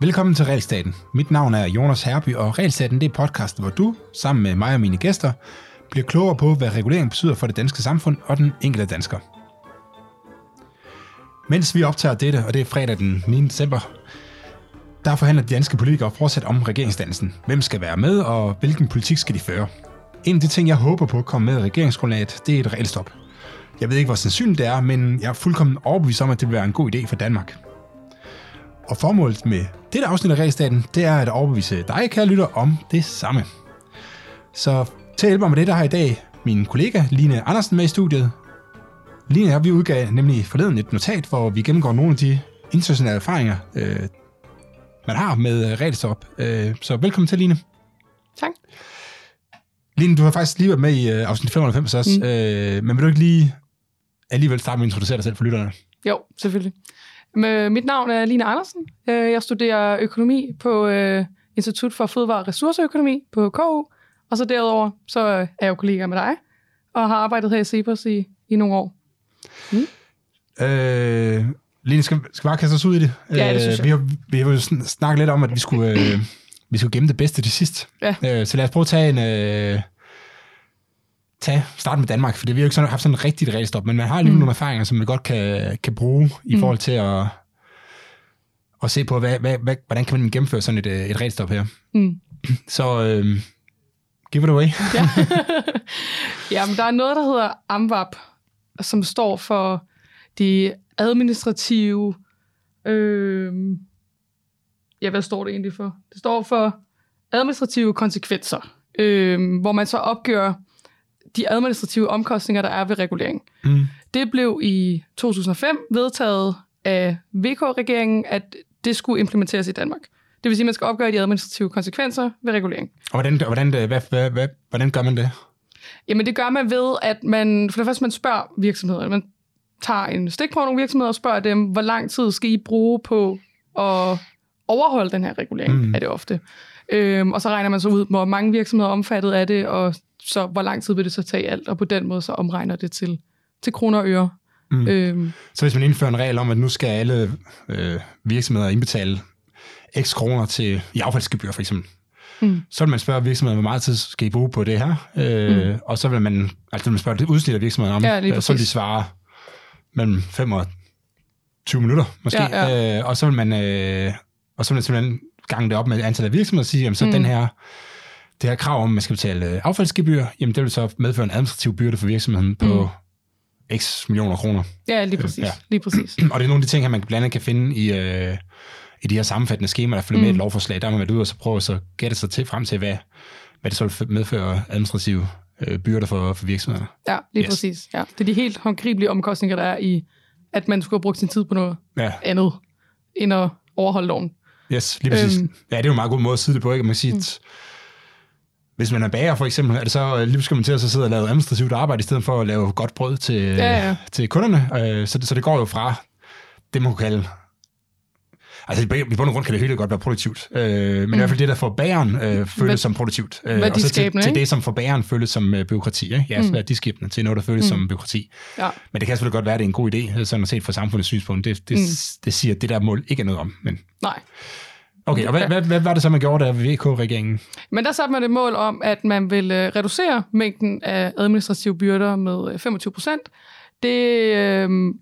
Velkommen til Realstaten. Mit navn er Jonas Herby, og Realstaten det er podcasten, hvor du, sammen med mig og mine gæster, bliver klogere på, hvad regulering betyder for det danske samfund og den enkelte dansker. Mens vi optager dette, og det er fredag den 9. december, der forhandler de danske politikere fortsat om regeringsdannelsen. Hvem skal være med, og hvilken politik skal de føre? En af de ting, jeg håber på kommer med i regeringsgrundlaget, det er et regelstop. stop. Jeg ved ikke, hvor sandsynligt det er, men jeg er fuldkommen overbevist om, at det vil være en god idé for Danmark. Og formålet med dette afsnit af Regelstaten, det er at overbevise dig, kære lytter, om det samme. Så til at hjælpe mig med det, der har i dag min kollega Line Andersen med i studiet. Line og vi udgav nemlig forleden et notat, hvor vi gennemgår nogle af de internationale erfaringer, øh, man har med regelstop. Øh, så velkommen til, Line. Tak. Line, du har faktisk lige været med i øh, afsnit 95 også, mm. øh, men vil du ikke lige alligevel starte med at introducere dig selv for lytterne? Jo, selvfølgelig. Mit navn er Line Andersen. Øh, jeg studerer økonomi på øh, Institut for Fødevare og Ressourceøkonomi på KU, og så derudover så er jeg jo kollega med dig, og har arbejdet her i Cepos i, i nogle år. Mm. Øh, Line, skal, skal bare kaste os ud i det? Ja, det synes jeg. Vi har, vi har jo snakket lidt om, at vi skulle, øh, vi skulle gemme det bedste til sidst. Ja. Øh, så lad os prøve at tage en... Øh, tage, starte med Danmark, for det vi har jo ikke sådan, haft sådan en rigtigt regelstop, men man har lige mm. nogle erfaringer, som man godt kan, kan bruge i mm. forhold til at, at se på, hvad, hvad, hvad, hvordan kan man gennemføre sådan et, et regelstop her. Mm. Så øh, give it away. ja. ja, men der er noget, der hedder AMVAP, som står for de administrative... Øh, ja, hvad står det egentlig for? Det står for administrative konsekvenser, øh, hvor man så opgør de administrative omkostninger, der er ved regulering. Mm. Det blev i 2005 vedtaget af VK-regeringen, at det skulle implementeres i Danmark. Det vil sige, at man skal opgøre de administrative konsekvenser ved regulering. Og hvordan, hvordan, hvad, hvad, hvad, hvordan gør man det? Jamen det gør man ved, at man, for det første man spørger virksomheder, man tager en stik på nogle virksomheder og spørger dem, hvor lang tid skal I bruge på at overholde den her regulering, mm. er det ofte. Øhm, og så regner man så ud, hvor mange virksomheder er omfattet af det, og så hvor lang tid vil det så tage alt, og på den måde så omregner det til, til kroner og øre. Mm. Øhm. Så hvis man indfører en regel om, at nu skal alle øh, virksomheder indbetale x kroner til i affaldsgebyr for eksempel, mm. så vil man spørge virksomheden, hvor meget tid skal I bruge på det her? Øh, mm. Og så vil man, altså man spørger det udsnit af virksomheden om, ja, så vil de svare mellem 5 og 20 minutter måske, ja, ja. Øh, og så vil man, øh, og så vil man simpelthen gange det op med antallet af virksomheder og sige, jamen så mm. den her det her krav om, at man skal betale øh, affaldsgebyr, jamen det vil så medføre en administrativ byrde for virksomheden på mm. x millioner kroner. Ja, lige præcis. Ja. lige præcis. Og det er nogle af de ting, her, man blandt andet kan finde i, øh, i de her sammenfattende skemaer, der følger mm. med et lovforslag. Der må man været ude og så prøve at så gætte sig til frem til, hvad, hvad det så vil medføre administrative øh, byrder for, for virksomhederne. Ja, lige yes. præcis. Ja. Det er de helt håndgribelige omkostninger, der er i, at man skulle have brugt sin tid på noget ja. andet, end at overholde loven. Yes, lige præcis. Øhm, ja, det er jo en meget god måde at sige det på, ikke? Man kan sige, mm. Hvis man er bager for eksempel, er det så lige skal man til at så sidde og lave administrativt arbejde, i stedet for at lave godt brød til, ja, ja. til kunderne. Øh, så, det, så det går jo fra det, man kunne kalde Altså i bund og grund kan det hele godt være produktivt, øh, men mm. i hvert fald det, der får bageren øh, føles Hvad, som produktivt. Øh, og så til, til det, som for bageren føles som øh, byråkrati. Ikke? Ja, mm. så værdiskibende til noget, der føles mm. som byråkrati. Ja. Men det kan selvfølgelig godt være, at det er en god idé, sådan at se fra samfundets synspunkt. Det, det, mm. det siger, at det der mål ikke er noget om. Men... Nej. Okay, og hvad, hvad, hvad var det så, man gjorde der ved VK-regeringen? Men der satte man et mål om, at man ville reducere mængden af administrative byrder med 25 procent. Det øh,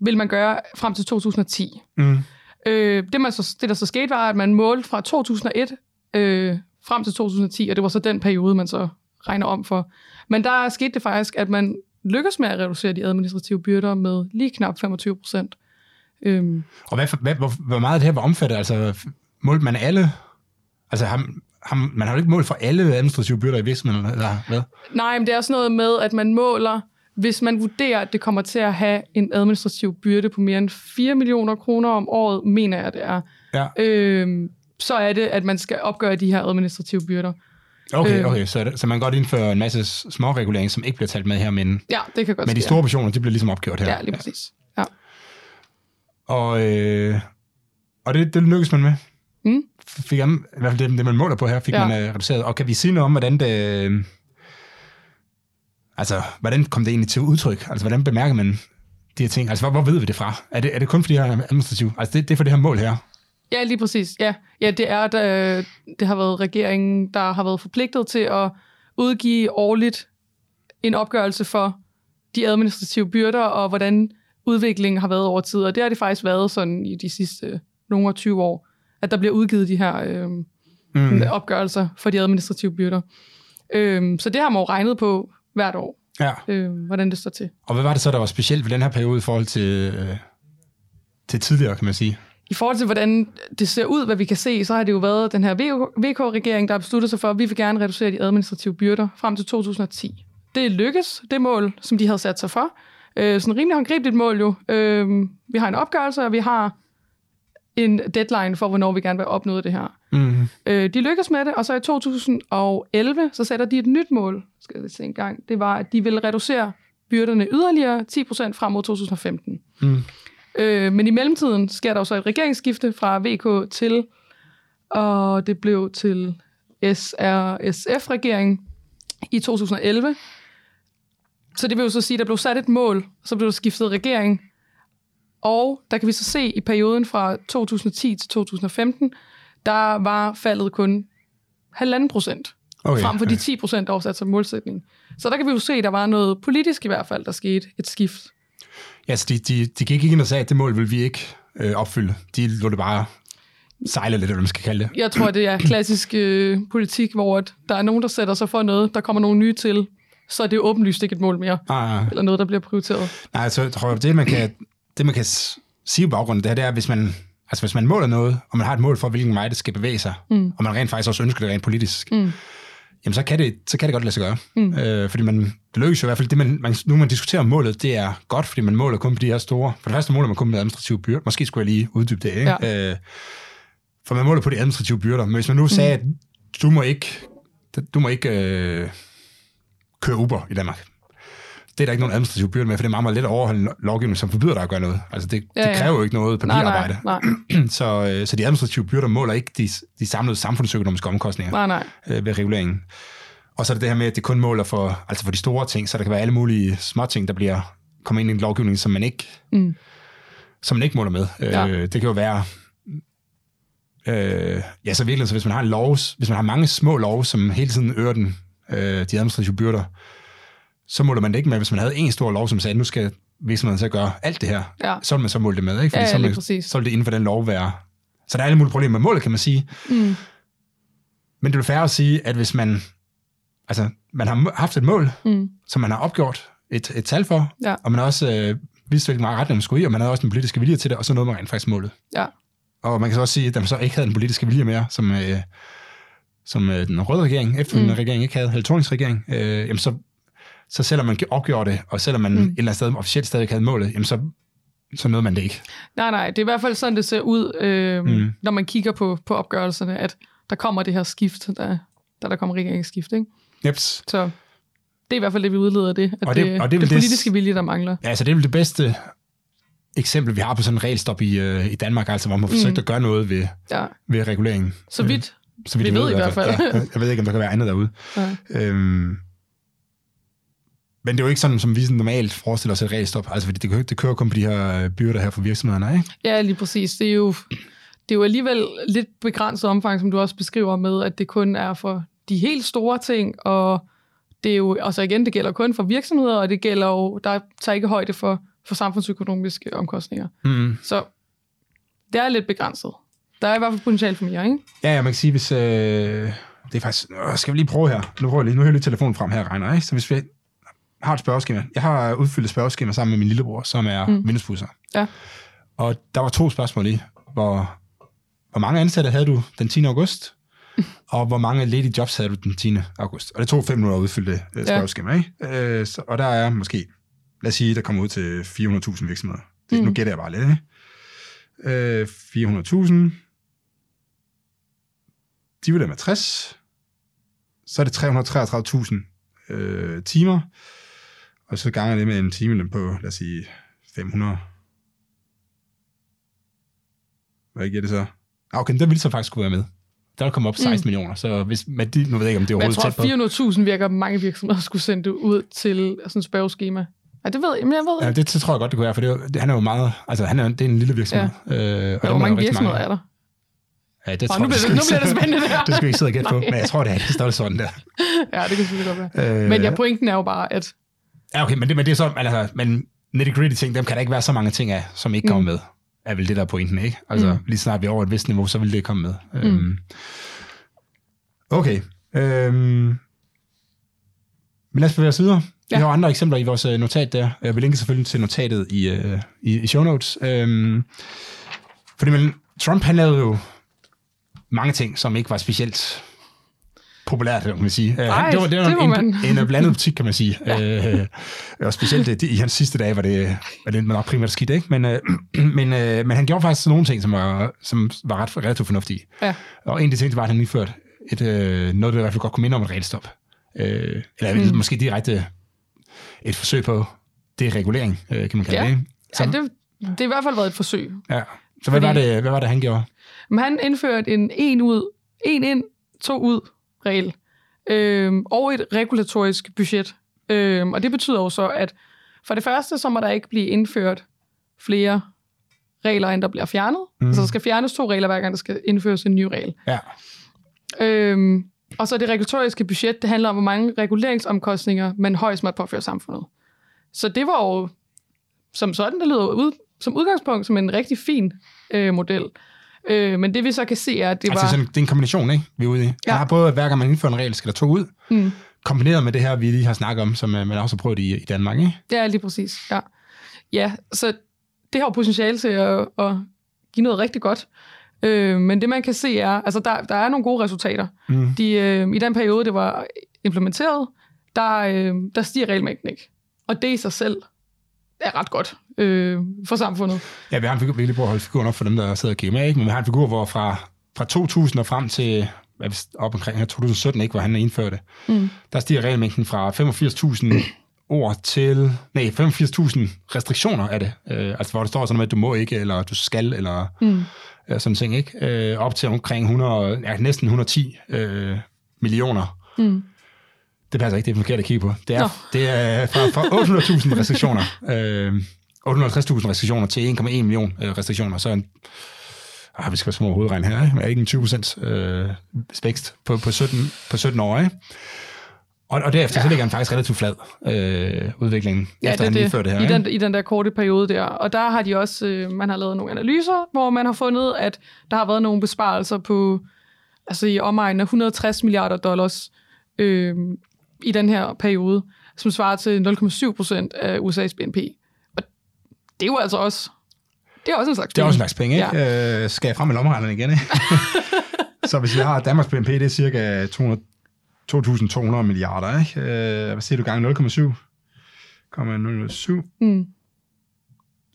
vil man gøre frem til 2010. Mm. Øh, det, man så, det, der så skete, var, at man målte fra 2001 øh, frem til 2010, og det var så den periode, man så regner om for. Men der skete det faktisk, at man lykkedes med at reducere de administrative byrder med lige knap 25 procent. Øhm. Og hvad, hvad, hvor, hvor meget det her var omfattet? Altså, målte man alle? Altså, har, har, man har jo ikke målt for alle administrative byrder i virksomheden, eller hvad? Nej, men det er også noget med, at man måler hvis man vurderer, at det kommer til at have en administrativ byrde på mere end 4 millioner kroner om året, mener jeg, det er, ja. øhm, så er det, at man skal opgøre de her administrative byrder. Okay, øhm. okay. Så, så man kan godt indføre en masse små reguleringer, som ikke bliver talt med her, men, ja, det kan godt men de store portioner, de bliver ligesom opgjort her. Ja, lige præcis. Ja. Og, øh, og det, det lykkedes man med? Mm. Fik jeg, I hvert fald det, det, man måler på her, fik ja. man uh, reduceret. Og kan vi sige noget om, hvordan det Altså, hvordan kom det egentlig til udtryk? Altså, hvordan bemærker man de her ting? Altså, hvor, hvor ved vi det fra? Er det, er det kun fordi, jeg er administrativ? Altså, det, det er for det her mål her. Ja, lige præcis. Ja, ja det er, at øh, det har været regeringen, der har været forpligtet til at udgive årligt en opgørelse for de administrative byrder, og hvordan udviklingen har været over tid. Og det har det faktisk været sådan i de sidste øh, nogle af 20 år, at der bliver udgivet de her øh, mm. opgørelser for de administrative byrder. Øh, så det har man jo regnet på hvert år, Ja. øh, hvordan det står til. Og hvad var det så, der var specielt ved den her periode i forhold til, øh, til tidligere, kan man sige? I forhold til, hvordan det ser ud, hvad vi kan se, så har det jo været den her VK-regering, der har besluttet sig for, at vi vil gerne reducere de administrative byrder frem til 2010. Det lykkes, det mål, som de havde sat sig for. Øh, sådan rimelig håndgribeligt mål jo. Øh, vi har en opgørelse, og vi har en deadline for, hvornår vi gerne vil opnå det her. Mm. Øh, de lykkes med det, og så i 2011, så sætter de et nyt mål, skal jeg se en gang. Det var, at de ville reducere byrderne yderligere 10% frem mod 2015. Mm. Øh, men i mellemtiden sker der jo så et regeringsskifte fra VK til, og det blev til SRSF-regering i 2011. Så det vil jo så sige, at der blev sat et mål, så blev der skiftet regering, og der kan vi så se i perioden fra 2010 til 2015, der var faldet kun halvanden procent, Okay. frem for de 10 procent, der var sat som målsætning. Så der kan vi jo se, at der var noget politisk i hvert fald, der skete et skift. Ja, så de, de, de gik ikke ind og sagde, at det mål vil vi ikke øh, opfylde. De lå det bare sejle lidt, eller hvad man skal kalde det. Jeg tror, det er klassisk øh, politik, hvor at der er nogen, der sætter sig for noget, der kommer nogen nye til, så er det åbenlyst ikke et mål mere, Ah, eller noget, der bliver prioriteret. nej, så jeg tror, det man kan, det man kan sige på baggrund af det her, det er, hvis man, altså hvis man måler noget, og man har et mål for, hvilken vej det skal bevæge sig, mm. og man rent faktisk også ønsker det rent politisk, Mm. jamen så kan, det, så kan det godt lade sig gøre. Mm. Øh, fordi man, det lykkes jo i hvert fald, det man, man, nu man diskuterer målet, det er godt, fordi man måler kun på de her store, for det første måler man kun med administrative byrder, måske skulle jeg lige uddybe det, ikke? Ja. Øh, for man måler på de administrative byrder, men hvis man nu sagde, at du må ikke, du må ikke øh, køre Uber i Danmark, det er der ikke nogen administrativ byrde med, for det er meget, meget let at overholde lo- lovgivning, som forbyder dig at gøre noget. Altså det, Ja, det ja. kræver jo ikke noget Nej, papirarbejde. nej, nej, så, øh, så de administrative byrder måler ikke de, de samlede samfundsøkonomiske omkostninger nej, nej. øh, ved reguleringen. Og så er det det her med, at det kun måler for, altså for de store ting, så der kan være alle mulige små ting, der bliver kommer ind i en lovgivning, som man ikke, Mm. som man ikke måler med. Ja. Øh, det kan jo være, øh, ja, så virkelig, så hvis man har en lov, hvis man har mange små love, som hele tiden øger den, øh, de administrative byrder, så måler man det ikke med, hvis man havde en stor lov, som sagde, nu skal virksomheden så gøre alt det her, Ja. så vil man så måle det med, ikke? Ja, ja, så, vil lige man, præcis. så vil det inden for den lov være... Så der er alle mulige problemer med målet, kan man sige. Mm. Men det er fair at sige, at hvis man, altså, man har haft et mål, Mm. som man har opgjort et, et tal for, Ja. og man har også øh, vidst, hvilken meget retning man skulle i, og man havde også den politiske vilje til det, og så nåede man rent faktisk målet. Ja. Og man kan så også sige, at man så ikke havde den politiske vilje mere, som, øh, som øh, den røde regering, efterfølgende mm. regering ikke havde, elektronisk regering, øh, jamen så, så selvom man opgjorde det, og selvom man mm. et eller andet sted officielt stadig havde målet, jamen så, så nåede man det ikke. Nej, nej, det er i hvert fald sådan, det ser ud, øh, Mm. når man kigger på, på opgørelserne, at der kommer det her skift, der, der, der kommer regeringsskift, ikke? Jeps. Så det er i hvert fald det, vi udleder det, at Og det, det- og det det, politiske vilje, der mangler. Ja, altså det er vel det bedste eksempel, vi har på sådan en regelstop i, øh, i Danmark, altså hvor man har forsøgt Mm. at gøre noget ved, Ja, ved reguleringen. så vidt. Så vidt Vi jeg ved i hvert fald. Ja, jeg ved ikke, om der kan være andet derude. Ja. Øhm, men det er jo ikke sådan, som vi sådan normalt forestiller os et regelstop. Altså, fordi det, kører- det kører kun på de her øh, byrder her for virksomhederne, ikke? Ja, lige præcis. Det er jo, det er jo alligevel lidt begrænset omfang, som du også beskriver med, at det kun er for de helt store ting, og det er jo, altså igen, det gælder kun for virksomheder, og det gælder jo, der tager ikke højde for, for samfundsøkonomiske omkostninger. Mm. Så det er lidt begrænset. Der er i hvert fald potentiale for mere, ikke? Ja, ja, man kan sige, hvis... Øh, det er faktisk... Øh, skal vi lige prøve her? Nu prøver jeg lige. Nu har jeg lige telefonen frem her, Regner, ikke? Så hvis vi har et spørgeskema. Jeg har udfyldt et spørgeskema sammen med min lillebror, som er mm. vinduespusser. Ja. Og der var to spørgsmål i. Hvor, hvor mange ansatte havde du den 10. august? og hvor mange ledige jobs havde du den 10. august? Og det tog fem minutter at udfylde det øh, spørgeskema, ikke? Øh, så, og der er måske, lad os sige, der kommer ud til 400.000 virksomheder. Det, mm. Nu gætter jeg bare lidt, ikke? Øh, 400.000 divideret med 60, så er det 333.000 øh, timer, og så ganger det med en time på, lad os sige, 500. Hvad giver det så? Ah, Okay, den ville så faktisk kunne være med. der vil komme op 16 mm. millioner. Så hvis, med de, nu ved jeg ikke, om det er Men jeg overhovedet tror, tæt på. 400.000 virker mange virksomheder skulle sende det ud til sådan et spørgeskema. Ja, det ved jeg, men jeg ved Ja, ikke. det, det tror jeg godt, det kunne være, for det er, jo- det, han er jo meget, altså han er, det er en lille virksomhed. Ja. Øh, og Ja, hvor der mange virksomheder er der? Ja, det Nå, tror nu jeg, bliver skal det- nu bliver det spændende, det her. det skal vi ikke sidde og gætte på, men jeg tror, det er det størrelse sådan der. Ja, det kan selvfølgelig godt være. Øh, Men ja, pointen er jo bare, at Ja, okay, men det, men det er så, altså, men nitty-gritty ting, dem kan der ikke være så mange ting af, som ikke kommer Mm. med. Er vel det, der er pointen, ikke? Altså, Mm. lige snart vi er over et vist niveau, så vil det komme med. Mm. Øhm, okay. Øhm, men lad os bevæge os videre. Vi Ja. har jo andre eksempler i vores øh, notat der. Jeg vil linke selvfølgelig til notatet i, øh, i, i show notes. Øhm, fordi men, Trump, han lavede jo mange ting, som ikke var specielt populært, kan man sige. Øh, Ej, det var, det var det en, man. en, en blandet butik, kan man sige. øh, og specielt det, i hans sidste dage var det, var det nok primært skidt, ikke? Men, øh, men, øh, men han gjorde faktisk nogle ting, som var, som var ret relativt fornuftige. ja, Og en af de ting, det var, at han indførte et, øh, noget, der i hvert fald godt kunne minde om et regelstop. Øh, eller Mm. måske direkte et forsøg på deregulering, øh, kan man kalde Ja. det. Ikke? ja det, det har i hvert fald været et forsøg. ja. Så hvad, Fordi- var det, hvad var det, han gjorde? Men han indførte en en ud, en ind, to ud regel. Øhm, og et regulatorisk budget. Øhm, og det betyder jo så, at for det første, så må der ikke blive indført flere regler, end der bliver fjernet. Mm. Altså der skal fjernes to regler, hver gang der skal indføres en ny regel. Ja. Øhm, og så det regulatoriske budget, det handler om, hvor mange reguleringsomkostninger man højst måtte påføre samfundet. Så det var jo som sådan, det lyder ud, som udgangspunkt som en rigtig fin øh, model. Øh, men det vi så kan se er, at det Altså, var... sådan, det er en kombination, ikke? Vi er ude i. Ja. Der er både, at hver gang man indfører en regel, skal der to ud, Mm. kombineret med det her, vi lige har snakket om, som øh, man også har prøvet i, i Danmark, ikke? Ja, lige præcis. Ja, ja så det har jo potentiale til at, at give noget rigtig godt. Øh, men det man kan se er, altså der, der er nogle gode resultater. Mm. De, øh, I den periode, det var implementeret, der, øh, der stiger regelmængden ikke. Og det i sig selv er ret godt øh, for samfundet. Ja, vi har en figur, vi lige prøver at holde figuren op for dem, der sidder og kigger med, ikke? Men vi har en figur, hvor fra, fra 2000 og frem til hvad, op omkring her 2017, ikke, hvor han indførte det, Mm. der stiger regelmængden fra 85.000 ord til, nej, 85.000 restriktioner af det. Øh, altså, hvor der står sådan noget at du må ikke, eller du skal, eller Mm. øh, sådan ting, ikke? Øh, op til omkring 100, ja, næsten 110 øh, millioner. Mm. Det passer ikke, det er forkert at kigge på. Det er, Nå. det er fra, fra 800.000 restriktioner, øh, 850.000 restriktioner til 1,1 million øh, restriktioner. Så en, ah, vi skal være små hovedregn her, ikke? Men er ikke en 20 procent øh, vækst på, på, 17, på 17 år, ikke? Og, og derefter ja. så ligger han faktisk relativt flad, øh, udviklingen, ja, efter han indførte det her. I ikke? den, I den der korte periode der. Og der har de også, øh, man har lavet nogle analyser, hvor man har fundet, at der har været nogle besparelser på, altså i omegnen af 160 milliarder dollars øh, i den her periode, som svarer til 0,7 procent af USA's BNP. Og det er jo altså også, det er også en slags Det er også en penge. slags penge, ikke? Ja. Øh, skal jeg frem med lommeregneren igen, ikke? så hvis vi har Danmarks BNP, det er cirka 200 2.200 milliarder, ikke? Øh, hvad siger du gange 0,7? 0,07. Mm.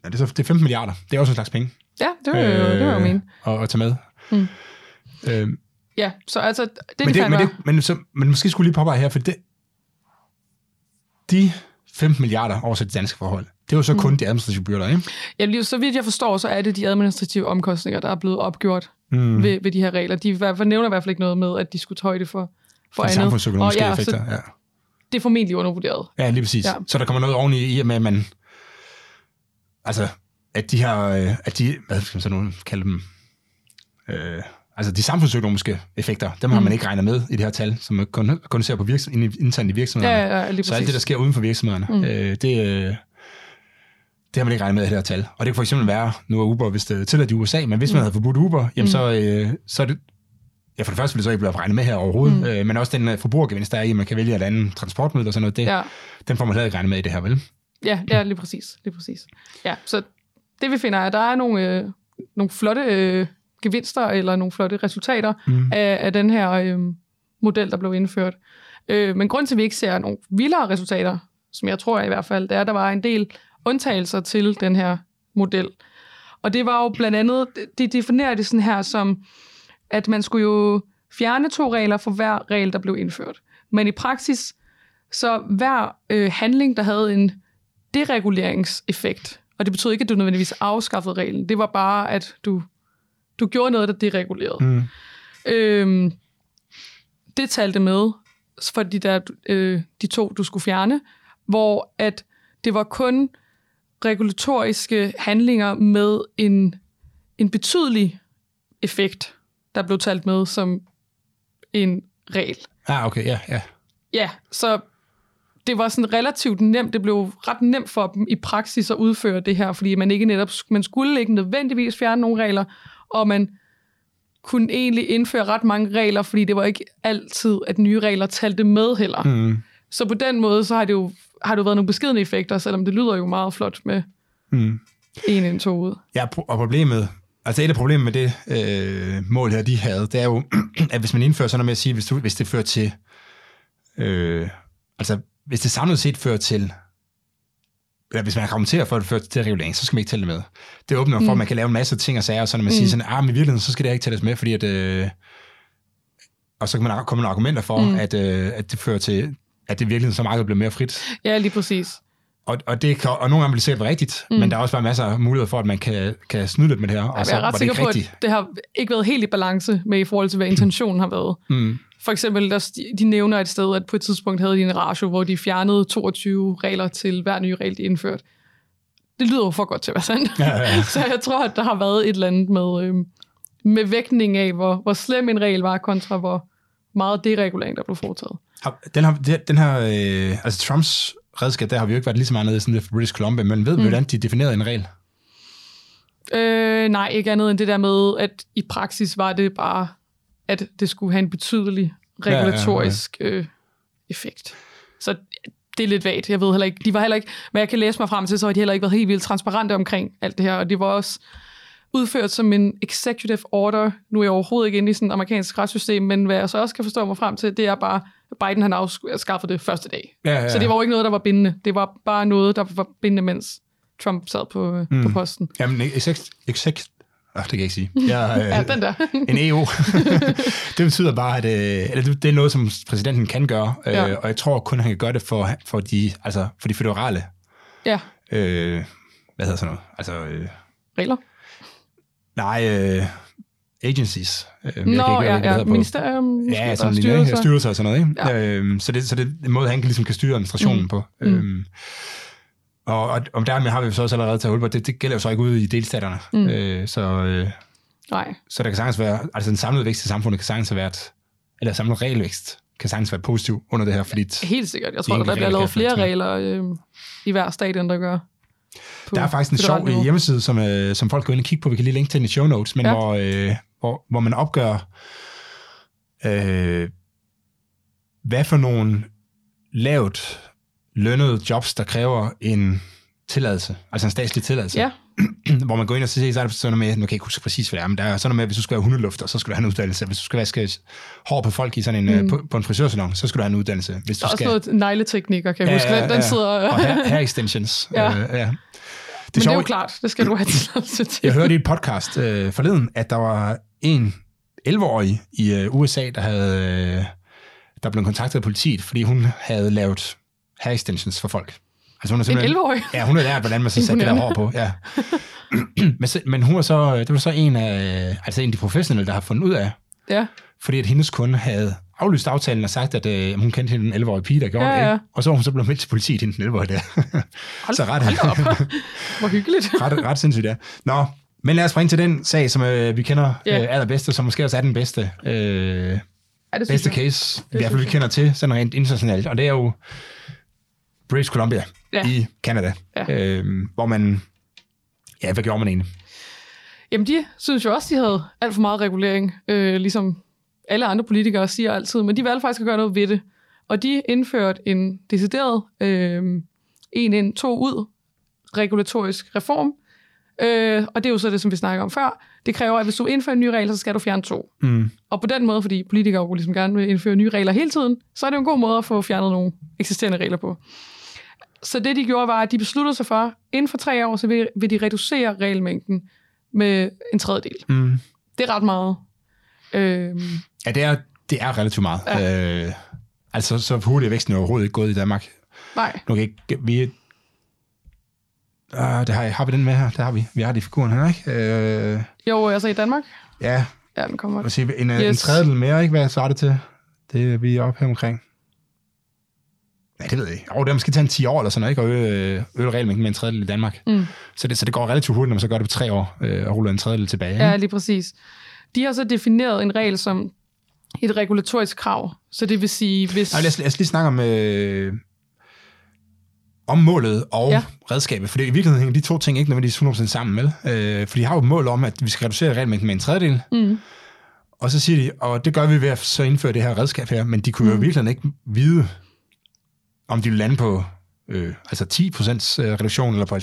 Ja, det er, så, det er 15 milliarder. Det er også en slags penge. Ja, det vil, øh, det jeg jo mene. At, at tage med. Mm. Øh, Ja, så altså, det, men, de det, men, var- det, men, så, men måske skulle lige påpege her, for det, de 15 milliarder oversat til danske forhold, det er jo så Mm. kun de administrative byrder, ikke? Ja, lige så vidt jeg forstår, så er det de administrative omkostninger, der er blevet opgjort Mm. mm. ved, ved de her regler. De nævner i hvert fald ikke noget med, at de skulle tage højde for, for De andet. samfundsøkonomiske Og ja, effekter. Ja. det er formentlig undervurderet. ja, lige præcis. Ja. Så der kommer noget oveni i, og med, at man... Altså, at de her... øh, At de, hvad skal man så nu kalde dem? Øh, altså, de samfundsøkonomiske effekter, dem har Mm. man ikke regnet med i det her tal, som man kun, kun ser på virksom, internt i Ja, virksomhederne. ja, ja lige Så alt det, der sker uden for virksomhederne, mm. Øh, det, øh, det har man ikke regnet med i det her tal. Og det kan for eksempel være, nu er Uber hvis det er tilladt i USA, men hvis man Mm. havde forbudt Uber, jamen Mm. så, øh, så er det, ja for det første ville det så ikke blive regnet med her overhovedet, mm. Øh, men også den øh, forbrugergevinst, der er i, at man kan vælge et andet transportmiddel og sådan noget, det, ja. Ja, den får man heller ikke regnet med i det her, vel? ja, ja, lige præcis. Lige præcis. Ja, så det vi finder er, at der er nogle, øh, nogle flotte øh, gevinster eller nogle flotte resultater Mm. af, af den her øh, model, der blev indført. Øh, men grund til, at vi ikke ser nogle vildere resultater, som jeg tror i hvert fald, det er, at der var en del undtagelser til den her model. Og det var jo blandt andet, de definerer det sådan her som, at man skulle jo fjerne to regler for hver regel, der blev indført. Men i praksis, så hver øh, handling, der havde en dereguleringseffekt, og det betød ikke, at du nødvendigvis afskaffede reglen, det var bare, at du, du gjorde noget, der deregulerede. Mm. Øhm, det talte med for de, der, øh, de to, du skulle fjerne, hvor at det var kun regulatoriske handlinger med en, en betydelig effekt, der blev talt med som en regel. Ah, okay, ja, ja. Ja, så det var sådan relativt nemt. Det blev ret nemt for dem i praksis at udføre det her, fordi man ikke netop man skulle ikke nødvendigvis fjerne nogle regler, og man kunne egentlig indføre ret mange regler, fordi det var ikke altid, at nye regler talte med heller. Mm. Så på den måde, så har det jo har det jo været nogle beskedne effekter, selvom det lyder jo meget flot med Mm. en ind, to ud. Ja, og problemet, altså et af problemet med det øh, mål her, de havde, det er jo, at hvis man indfører sådan noget med at sige, hvis, du, hvis det fører til, øh, altså hvis det samlet set fører til, eller hvis man argumenterer for, at det fører til regulering, så skal man ikke tælle det med. Det åbner for, at man kan lave en masse ting og sager, så når man mm. siger sådan, ah, men i virkeligheden, så skal det ikke tælles med, fordi at, øh, og så kan man komme nogle argumenter for, mm. at, øh, at det fører til, at det virkelig så meget bliver mere frit. Ja, lige præcis. Og, og, det kan, og nogle gange bliver det sikkert rigtigt, mm. men der er også bare masser af muligheder for, at man kan, kan snyde lidt med det her. Og Jeg så er var ret det sikker ikke på, rigtigt. at det har ikke været helt i balance med i forhold til, hvad intentionen har været. Mm. For eksempel, der, de nævner et sted, at på et tidspunkt havde de en ratio, hvor de fjernede 22 regler til hver ny regel, de indførte. Det lyder jo for godt til at være sandt. Ja, ja. Så jeg tror, at der har været et eller andet med, øhm, med vægtning af, hvor, hvor slem en regel var, kontra hvor meget deregulering, der blev foretaget. Den, det- den her, øh, altså Trumps redskab, der har vi jo ikke været lige så meget nede i British Columbia, men ved vi, Mm. hvordan de definerede en regel? Øh, nej, ikke andet end det der med, at i praksis var det bare, at det skulle have en betydelig regulatorisk Øh, effekt. Så det er lidt vagt. Jeg ved heller ikke, de var heller ikke, hvad jeg kan læse mig frem til, så har de heller ikke været helt vildt transparente omkring alt det her, og det var også udført som en executive order. Nu er jeg overhovedet ikke inde i sådan et amerikansk retssystem, men hvad jeg så også kan forstå mig frem til, det er bare, at Biden han afskaffede det første dag. Ja, ja, Så det var jo ikke noget, der var bindende. Det var bare noget, der var bindende, mens Trump sad på, mm. på posten. Jamen, exec, exec, øh, det kan jeg ikke sige. Jeg, øh, Ja, den der. en EU. det betyder bare, at øh, eller det, det er noget, som præsidenten kan gøre, øh, Ja. og jeg tror kun, han kan gøre det for, for, de, altså, for de federale, ja, øh, hvad hedder sådan noget, altså, øh, regler. nej, øh, agencies. Øh, jeg kan Nå, ikke ja, ja, ministerium, Ja, og sådan styrelser. styrelser. styrelser og sådan noget. Ikke? Ja. Ja. Øhm, så, det, så det er en måde, han kan, ligesom kan styre administrationen mm. på. Mm. Og, og, og dermed har vi så også allerede taget hul på, det, det gælder jo så ikke ude i delstaterne. Mm. Øh, så, øh, Nej, så der kan sagtens være, altså den samlede vækst i samfundet kan sagtens have været, eller samlet regelvækst kan sagtens være positiv under det her, fordi t- helt sikkert. Jeg tror, der enkelte bliver lavet flere regler øh, i hver stat, end der gør. der er faktisk en sjov niveau. øh, hjemmeside, som, øh, som folk går ind og kigge på. Vi kan lige linke til den i show notes, men Ja. ja. hvor, øh, hvor, hvor man opgør, øh, hvad for nogle lavt lønnede jobs, der kræver en tilladelse, altså en statslig tilladelse. Ja, hvor man går ind og siger, så er der sådan noget med, nu kan jeg ikke huske præcis, hvad det er, men der er sådan noget med, at hvis du skal være hundelufter, så skal du have en uddannelse. Hvis du skal vaske hår på folk i sådan en, mm. på, på en frisørsalon, så skal du have en uddannelse. Hvis der du er også skal, noget negleteknikker, kan jeg huske. Den, den sidder... og hair, hair extensions. Ja. Øh, ja. men det er jo klart, det skal du have tilladelse til. Jeg hørte i et podcast øh, forleden, at der var en 11-årig i øh, USA, der havde øh, der blev kontaktet af politiet, fordi hun havde lavet hair extensions for folk. Altså hun er En simpelthen, 11-årig? Ja, hun havde lært, hvordan man så satte det der hår på. Ja. men, så, men hun var så, det var så en af, altså en af de professionelle, der har fundet ud af, Ja, fordi at hendes kunde havde aflyst aftalen og sagt, at øh, hun kendte hende den 11-årige pige, der gjorde Ja, det. ja. Ikke? Og så var hun så blevet meldt til politiet, hende den 11-årige der. hold, så ret, hold op. Hvor hyggeligt. ret, ret sindssygt, ja. Nå, men lad os springe til den sag, som øh, vi kender Ja. øh, allerbedste, som måske også er den bedste, øh, Ja, det bedste jeg. case, i Det hvert fald vi kender til, sådan rent internationalt, og det er jo British Columbia Ja. i Canada, Ja. øh, hvor man, ja, hvad gjorde man egentlig? Jamen, de synes jo også, de havde alt for meget regulering, øh, ligesom alle andre politikere siger altid, men de valgte faktisk at gøre noget ved det. Og de indførte en decideret øh, en ind, to ud regulatorisk reform. Øh, og det er jo så det, som vi snakker om før. Det kræver, at hvis du indfører en ny regel, så skal du fjerne to. Mm. Og på den måde, fordi politikere jo ligesom gerne vil indføre nye regler hele tiden, så er det jo en god måde at få fjernet nogle eksisterende regler på. Så det, de gjorde, var, at de besluttede sig for, inden for tre år, så vil, vil de reducere regelmængden med en tredjedel. Mm. Det er ret meget. Øhm, Ja, det er, det er relativt meget. Ja. Øh, altså, så hurtigt er væksten overhovedet ikke gået i Danmark. nej, Nu kan ikke, vi, uh, det har, har vi den med her? Det har vi. Vi har det i figuren her, ikke? Øh, jo, altså i Danmark. ja, Ja, den kommer. Siger vi? En, yes. en tredjedel mere, ikke? Hvad svarer det til? Det er vi er oppe her omkring. Ja, det ved jeg ikke. Oh, det er måske tage en 10 år eller sådan noget, ikke? Og øge, øge regelmængden med en tredjedel i Danmark. Mm. Så, det, så det går relativt hurtigt, når man så gør det på tre år, øh, og ruller en tredjedel tilbage. ikke? Ja, lige præcis. De har så defineret en regel som et regulatorisk krav. Så det vil sige, hvis... Nej, lad, os, lad os lige snakke om, øh, om målet og ja. Ja. redskabet, for det, i virkeligheden hænger de to ting ikke nødvendigvis 100% sammen med. Øh, for de har jo et mål om, at vi skal reducere regelmængden med en tredjedel, Mm. og så siger de, og det gør vi ved at så indføre det her redskab her, men de kunne jo Mm. virkelig ikke vide, om de vil lande på øh, altså 10% reduktion eller på 50%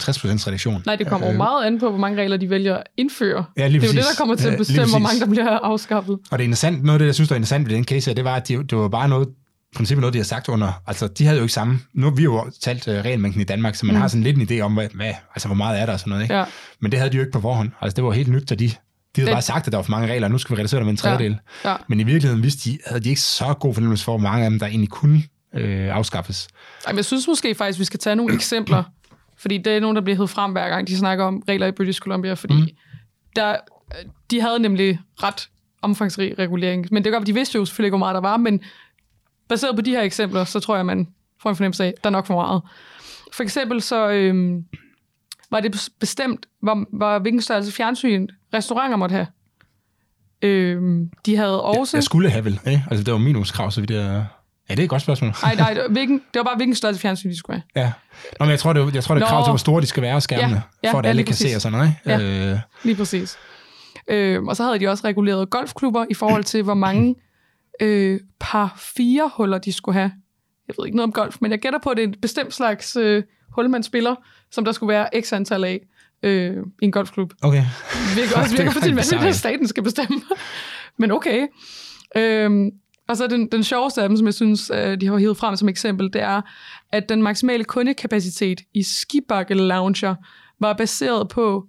reduktion. Nej, det kommer jo Øh, meget an på, hvor mange regler de vælger at indføre. Ja, det er jo det, der kommer til Ja, at bestemme, hvor præcis. mange der bliver afskaffet. Og det er interessant, noget af det, jeg synes, der er interessant ved den case her, det var, at de, det var bare noget, princippet noget, de har sagt under, altså de havde jo ikke samme, nu har vi jo talt uh, regelmængden i Danmark, så man mm. Har sådan lidt en idé om, hvad, hvad, altså hvor meget er der og sådan noget, ikke? Ja. Men det havde de jo ikke på forhånd, altså det var helt nyt, så de, de havde Det- bare sagt, at der var for mange regler, og nu skal vi reducere det med en tredjedel. Ja. Men i virkeligheden vidste de, havde de ikke så god fornemmelse for, hvor mange af dem, der egentlig kunne øh, afskaffes. Ej, men jeg synes måske faktisk, vi skal tage nogle eksempler. Fordi det er nogen, der bliver hævet frem hver gang, de snakker om regler i British Columbia. Fordi Mm. der, de havde nemlig ret omfangsrig regulering. Men det er godt, de vidste jo selvfølgelig ikke, hvor meget der var. Men baseret på de her eksempler, så tror jeg, man får en fornemmelse af, at der er nok for meget. For eksempel så øhm, var det bes- bestemt, hvor, hvor, hvilken størrelse fjernsyn restauranter måtte have. Øhm, de havde også... Jeg skulle have vel, ikke? Altså det var minimumskrav, så vidt jeg... Ja, det er et godt spørgsmål. Nej, nej, det var, hvilken, det var bare, hvilken størrelse fjernsyn de skulle have. Ja. Nå, men jeg tror, det, er- jeg tror, det er krav til, hvor store de skal være, skærmene, Ja, ja, for at ja, alle lige kan se præcis. og sådan noget. ikke? Øh, Lige præcis. Øh, og så havde de også reguleret golfklubber i forhold til, hvor mange øh, par fire huller de skulle have. Jeg ved ikke noget om golf, men jeg gætter på, at det er et bestemt slags øh, hul, man spiller, som der skulle være x antal af øh, i en golfklub. okay. Virker også Det virker er for sin at staten skal bestemme. men okay. Øhm, og så den, den sjoveste af dem, som jeg synes, øh, de har hivet frem som eksempel, det er, at den maksimale kundekapacitet i skibakke lounger var baseret på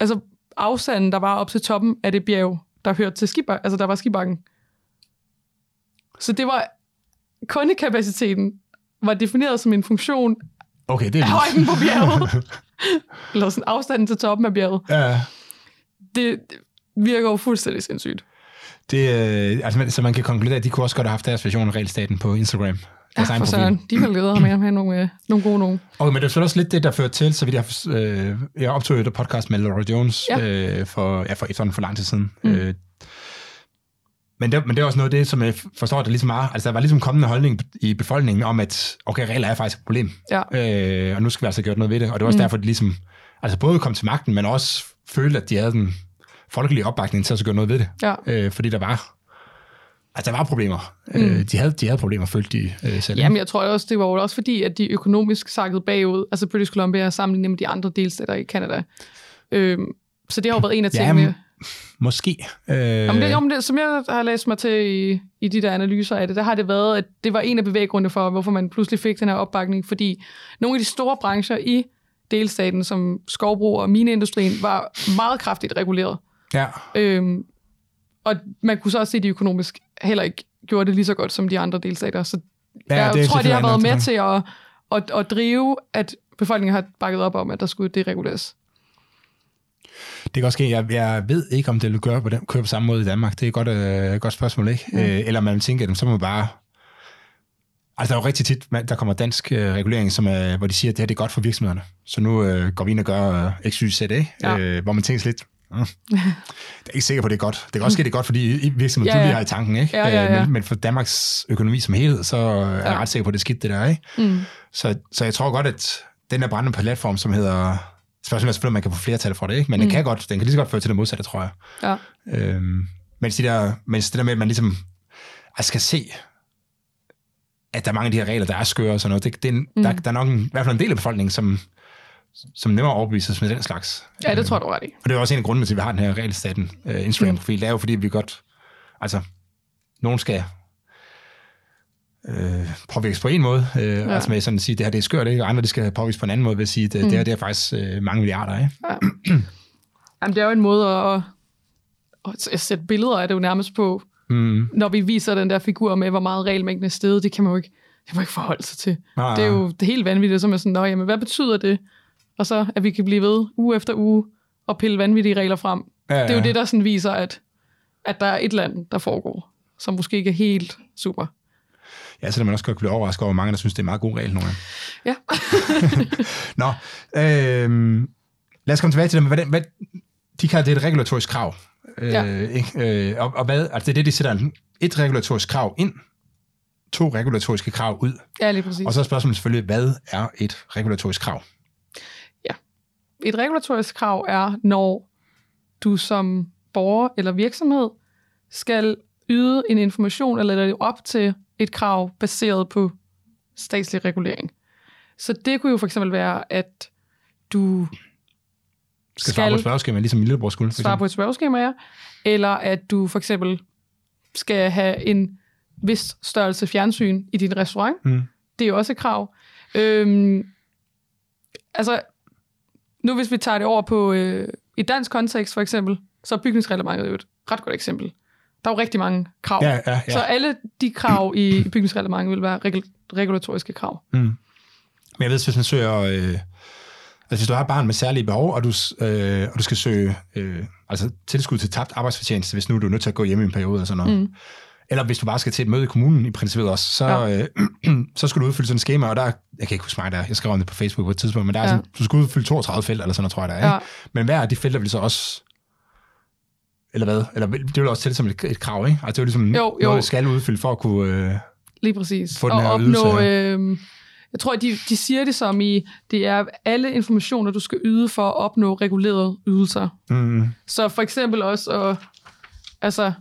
altså afstanden, der var op til toppen af det bjerg, der hørte til skibakken, altså der var skibakken. Så det var kundekapaciteten var defineret som en funktion Okay, det er af højden på bjerget. Eller sådan afstanden til toppen af bjerget. Ja, Det det virker jo fuldstændig sindssygt. Det, øh, altså, man- så man kan konkludere, at de kunne også godt have haft deres version af regelstaten på Instagram. Ja, for søren. De vil ham med at have nogle, øh, nogle gode nogen. Okay, men det er også lidt det, der førte til, så vidt jeg, har- øh, jeg optog et podcast med Laura Jones Ja. øh, for, ja, for efterhånden for lang tid siden. Mm. Øh, men, det, men det er også noget af det, som jeg forstår, der ligesom er, altså der var ligesom kommende holdning i befolkningen om, at okay, regler er faktisk et problem, Ja. øh, og nu skal vi altså gøre noget ved det. Og det var også. Mm. derfor, at de ligesom, altså både kom til magten, men også følte, at de havde den folkelige opbakning til at så gøre noget ved det. Ja. Øh, fordi der var, altså der var problemer. Mm. Mm. Øh, de, havde, de havde problemer, følte de øh, selv. Jamen, jeg tror også, det var også fordi, at de økonomisk sakkede bagud. Altså British Columbia sammenlignet med de andre delstater i Canada. Øhm, så det har jo været en af tingene. Jamen, Måske. Øh, Jamen, det, jamen det, som jeg har læst mig til i, i de der analyser af det, der har det været, at det var en af bevæggrundene for, hvorfor man pludselig fik den her opbakning, fordi nogle af de store brancher i delstaten, som skovbrug og mineindustrien, var meget kraftigt reguleret. Ja. Øhm, og man kunne så også se, at de økonomisk heller ikke gjorde det lige så godt som de andre delstater. Så Ja, jeg det tror, de har været med til at, at, at drive, at befolkningen har bakket op om, at der skulle dereguleres. Det kan også ske. Jeg, jeg ved ikke, om det vil gøre på den, køre på samme måde i Danmark. Det er et godt, øh, godt spørgsmål, ikke? Mm. Øh, eller man tænker, at så må man bare... Altså, der er jo rigtig tit, man- der kommer dansk øh, regulering, som er, hvor de siger, at det her det er godt for virksomhederne. Så nu øh, går vi ind og gør øh, X, Y, Z, ikke? Ja. Øh, hvor man tænker lidt, mm, det er ikke sikker på, at det er godt. Det kan også ske, det er godt, fordi i- virksomheden Ja, ja, har i tanken, ikke? Ja, ja, Øh, ja. Men, men for Danmarks økonomi som helhed, så er jeg Ja. ret sikker på, at det er skidt, det der, ikke? Mm. Så, så jeg tror godt, at den der brændende platform, som hedder... Spørgsmålet er selvfølgelig, om man kan få flertal for det, ikke? Men mm. den, kan godt, den kan lige så godt føre til det modsatte, tror jeg. Ja. Øhm, mens, de der, mens det der med, at man ligesom altså skal se, at der er mange af de her regler, der er skøre og sådan noget, det, det er, en, mm. der, der er nok en, i hvert fald en del af befolkningen, som, som nemmere overbevises med den slags. ja, det tror jeg, du ret i. Og det er også en af grundene til, at vi har den her regelstaten uh, Instagram-profil. Det er jo, fordi vi godt... Altså, nogen skal øh, påvirkes på en måde. Øh, ja. Ja. Altså med sådan at sige, det her det er skørt, ikke? og andre de skal påvirkes på en anden måde ved at sige, det, mm. det her det er faktisk øh, mange milliarder. Ikke? Jamen, det er jo en måde at, at, at sætte billeder af det jo nærmest på, Mm. når vi viser den der figur med, hvor meget regelmængden er steget. Det kan man jo ikke, det kan man ikke forholde sig til. Ah, Det er jo det helt vanvittigt, som er sådan, Nå, jamen, hvad betyder det? Og så, at vi kan blive ved uge efter uge og pille vanvittige regler frem. ja, Det er jo det, der sådan viser, at at der er et land, der foregår, som måske ikke er helt super. Ja, så man også godt blive overrasket over mange, der synes, det er en meget god regel nogle gange. Ja. Nå, øh, lad os komme tilbage til det. Hvad, hvad, de kalder det et regulatorisk krav. Øh, Ja. Øh, og, og hvad, altså det er det, de sætter en, et regulatorisk krav ind, to regulatoriske krav ud. ja, lige præcis. Og så er spørgsmålet selvfølgelig, hvad er et regulatorisk krav? Et regulatorisk krav er, når du som borger eller virksomhed skal yde en information eller leve op til et krav baseret på statslig regulering. Så det kunne jo for eksempel være, at du Skal, skal svare på et spørgeskema, ligesom lillebror skulle. svare på et spørgeskema, ja. Eller at du for eksempel skal have en vis størrelse fjernsyn i din restaurant. Mm. Det er jo også et krav. Øhm, altså, nu hvis vi tager det over på øh, i dansk kontekst for eksempel, så er bygningsreglementet jo et ret godt eksempel. Der er jo rigtig mange krav. Ja, ja, ja. Så alle de krav i bygningsreglementet vil være regul- regulatoriske krav. Mm. Men jeg ved, hvis man søger... Øh, altså hvis du har et barn med særlige behov, og du, øh, og du skal søge øh, altså tilskud til tabt arbejdsfortjenteste, hvis nu du er nødt til at gå hjem i en periode og sådan noget. Mm. Eller hvis du bare skal til et møde i kommunen i princippet også, så, Ja. ja. øh, så skal du udfylde sådan et schema, og der, er- jeg kan ikke huske mig der, jeg skrev om det på Facebook på et tidspunkt, men der er Ja. sådan, du skal udfylde 32 felter, eller sådan noget, tror jeg, der er. Ja. Men hver af de felter vil så også eller hvad? Eller det vil også tælle som et, et krav, ikke? Altså det er jo ligesom Jo, jo. noget, du skal udfylde for at kunne... Øh, Lige præcis. Få den og her opnå, ydelse øh, jeg tror, de, de siger det som i, det er alle informationer, du skal yde for at opnå regulerede ydelser. mm, Så for eksempel også at, altså,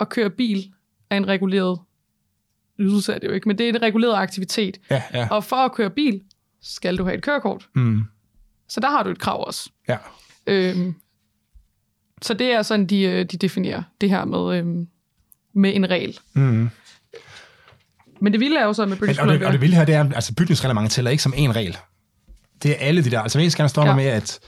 at køre bil er en reguleret ydelse, er det jo ikke, men det er en reguleret aktivitet. ja, ja. Og for at køre bil, skal du have et kørekort. Mm, Så der har du et krav også. ja. Øhm, så det er sådan, de, øh, de definerer det her med, øhm, med en regel. Mm. Men det vilde er jo så med Men, British og, det, og det vilde her, det er, altså bygningsreglementet tæller ikke som en regel. Det er alle de der. Altså eneste gang står der Ja. med, at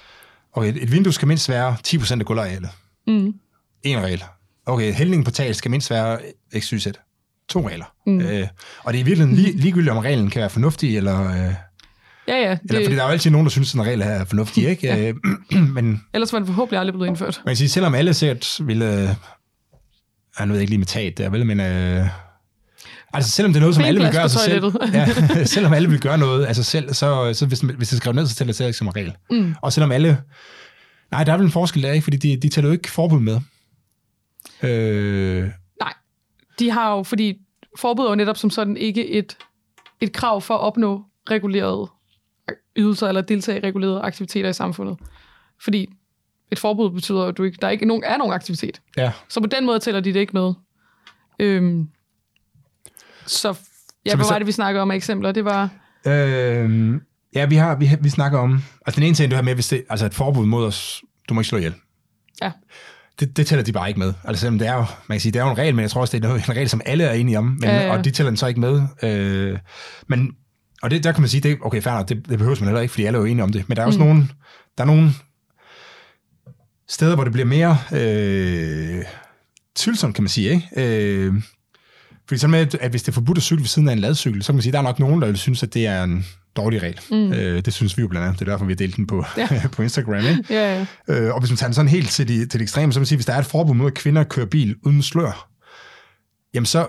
okay, et vindue skal mindst være 10% af gulvarealet. Mm. En regel. Okay, hældningen på taget skal mindst være x, y, z. To regler. Mm. Øh, og det er i virkeligheden lige, ligegyldigt, om reglen kan være fornuftig, eller, øh, eller Ja, ja. fordi Det, der er jo altid nogen, der synes, at en regel er fornuftig, ikke? Øh, men ellers var den forhåbentlig aldrig blevet indført. man kan sige, selvom alle sikkert ville... Øh, jeg ved jeg ikke lige med taget der, vel, men... Øh, altså selvom det er noget, som alle vil gøre sig selv... ja, selvom alle vil gøre noget af sig selv, så, så hvis, hvis det skrevet ned, så tæller det ikke som en regel. Mm. Og selvom alle... Nej, der er vel en forskel der, ikke? Fordi de, de tæller jo ikke forbud med. Øh, Nej, de har jo, fordi forbud er jo netop som sådan ikke et, et krav for at opnå regulerede ydelser eller deltage i regulerede aktiviteter i samfundet. Fordi et forbud betyder, at du ikke, der ikke nogen, er nogen aktivitet. ja. Så på den måde tæller de det ikke med. Øhm, så ja, Så hvad var det, vi snakkede om af eksempler? Det var... Øh, ja, vi, har, vi, har- vi snakker om... Altså den ene ting, det her med, hvis det, altså et forbud mod os, du må ikke slå ihjel. Ja, Det, det tæller de bare ikke med. Altså selvom det er jo, man kan sige, det er jo en regel, men jeg tror også, det er en regel, som alle er enige om, men, Ja, ja. og de tæller den så ikke med. Øh, men, og det, der kan man sige, det, okay, fair nok, det, det behøver man heller ikke, fordi alle er jo enige om det. Men der er også mm. nogle, der er nogle steder, hvor det bliver mere øh, tvivlsomt, kan man sige, ikke? Øh, fordi sådan med, at- at hvis det er forbudt at cykle ved siden af en ladcykel, så kan man sige, at der er nok nogen, der vil synes, at det er en dårlig regel. Mm. Øh, det synes vi jo blandt andet. Det er derfor, vi har delt den på, ja. på Instagram. Ikke? ja, ja. Øh, og hvis man tager den sådan helt til, de, til det ekstreme, så kan man sige, hvis der er et forbud mod, at kvinder kører bil uden slør, jamen så,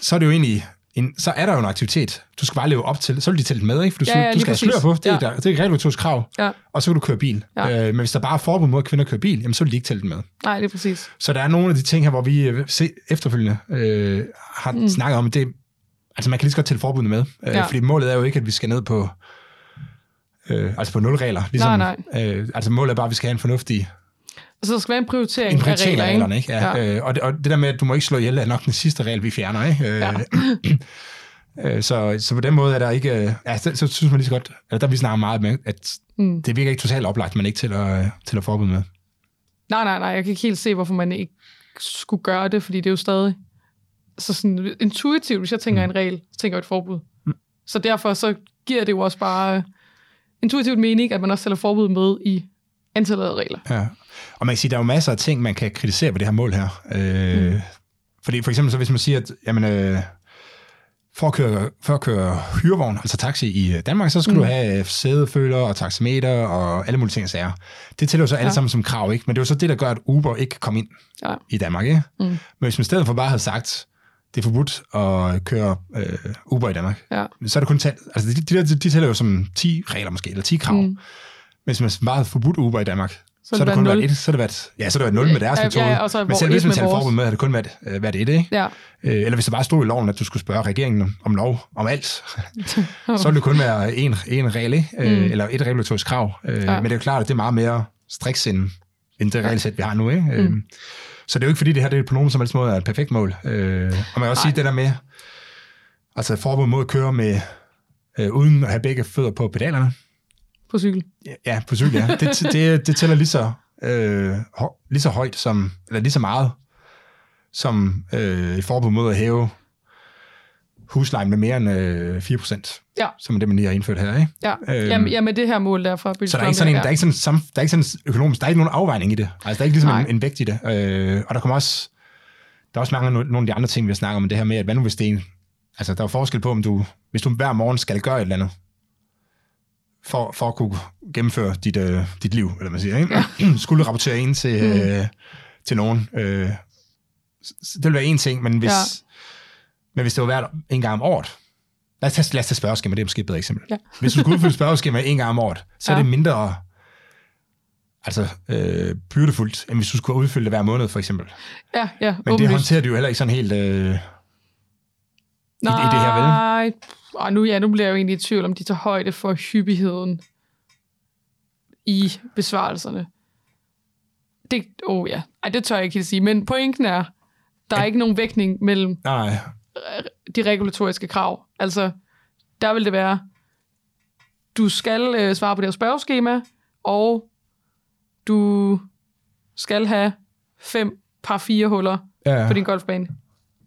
så er det jo egentlig, en, så er der jo en aktivitet, du skal bare leve op til. Så vil de tælle med, ikke? For du, Ja, ja, du skal have slør præcis. på, det er, Ja. der, det er et regulatorisk krav, ja. og så kan du køre bil. Ja. Øh, men hvis der bare er forbud mod, at kvinder kører bil, jamen så vil de ikke tælle den med. Nej, det er præcis. Så der er nogle af de ting her, hvor vi øh, se, efterfølgende øh, har mm. snakket om, det, altså man kan lige så godt tælle forbudene med, øh, Ja. fordi målet er jo ikke, at vi skal ned på, øh, altså på nul regler. Ligesom, Nej, Øh, altså målet er bare, at vi skal have en fornuftig Så der skal være en prioritering, en prioritering af af reglerne, ikke? Ja, Ja. Øh, og, det, og det der med, at du må ikke slå ihjel, er nok den sidste regel, vi fjerner, ikke? Øh, Ja. øh, så, så på den måde er der ikke... Øh, ja, så, så synes man lige så godt... Eller der vi snakker meget med, at Mm. det virker ikke totalt oplagt, men ikke til at, til at forbud med. Nej, nej, nej. Jeg kan ikke helt se, hvorfor man ikke skulle gøre det, fordi det er jo stadig... Så sådan intuitivt, hvis jeg tænker Mm. en regel, så tænker jeg et forbud. Så derfor så giver det jo også bare øh, intuitivt mening, at man også tæller forbud med i antallet af regler. Ja. Og man kan sige, der er jo masser af ting, man kan kritisere ved det her mål her. Øh, mm. Fordi for eksempel så hvis man siger, at jamen, øh, for at køre, for at køre hyrevogn, altså taxi i øh, Danmark, så skal mm. du have sædeføler og taxameter og alle mulige ting sager. Det tæller jo så alle ja. sammen som krav, ikke? Men det er jo så det, der gør, at Uber ikke kan komme ind ja. i Danmark, ikke? Mm. Men hvis man i stedet for bare havde sagt, det er forbudt at køre øh, Uber i Danmark, ja. så er det kun talt, altså de, de, de, de tæller jo som 10 regler måske, eller 10 krav. Mm. Men hvis man bare forbudt Uber i Danmark, så, så er det kun været et, så det været, ja, så det været 0 med deres metode. Ja, ja, og så men selv hvis man tager forbud med, har det kun været, øh, været et, ikke? Ja. Øh, eller hvis der bare stod i loven, at du skulle spørge regeringen om lov, om alt, så ville det kun være en, en regel, ikke? Øh, mm. eller et regulatorisk krav. Øh, ja. Men det er jo klart, at det er meget mere striks end, end det regelsæt, vi har nu, ikke? Øh, mm. Så det er jo ikke fordi, det her det på nogen som helst måde er et perfekt mål. Øh, og man kan også Ej. sige, det der med, altså forbud mod at køre med, øh, uden at have begge fødder på pedalerne, på cykel? Ja, på cykel, ja. Det, det, det tæller lige så, øh, lige så højt, som, eller lige så meget, som øh, et forbud mod at hæve huslejen med mere end øh, 4%, ja. som er det, man lige har indført her, ikke? Ja, øhm, Jamen, ja med det her mål derfra. Så der er, ikke sådan en, der, er ikke sådan, der er ikke sådan økonomisk, der er ikke nogen afvejning i det. Altså, der er ikke ligesom en, en vægt i det. Øh, og der kommer også, der er også mange nogle af de andre ting, vi har snakket om, det her med, at hvad nu hvis det er en, altså der er forskel på, om du, hvis du hver morgen skal gøre et eller andet, for, for at kunne gennemføre dit, øh, dit liv, eller man siger, ikke? Ja. Skulle rapportere ind til, mm. øh, til nogen. Øh, det ville være en ting, men hvis, ja. Men hvis det var hvert en gang om året, lad os tage, lad os tage spørgeskema, det er måske et bedre eksempel. Ja. hvis du skulle udfylde spørgeskema en gang om året, så ja. er det mindre altså, øh, byrdefuldt, end hvis du skulle udfylde det hver måned, for eksempel. Ja, ja. Men åbenlyst. det håndterer du jo heller ikke sådan helt... Øh, Nej, i, i det her, vel? Nej, og nu, ja, nu bliver jeg jo egentlig i tvivl, om de tager højde for hyppigheden i besvarelserne. Det, oh ja, Ej, det tør jeg ikke helt sige, men pointen er, der er ikke nogen vægtning mellem Nej. De regulatoriske krav. Altså, der vil det være, du skal øh, svare på det her spørgeskema, og du skal have fem par fire huller ja, ja. på din golfbane.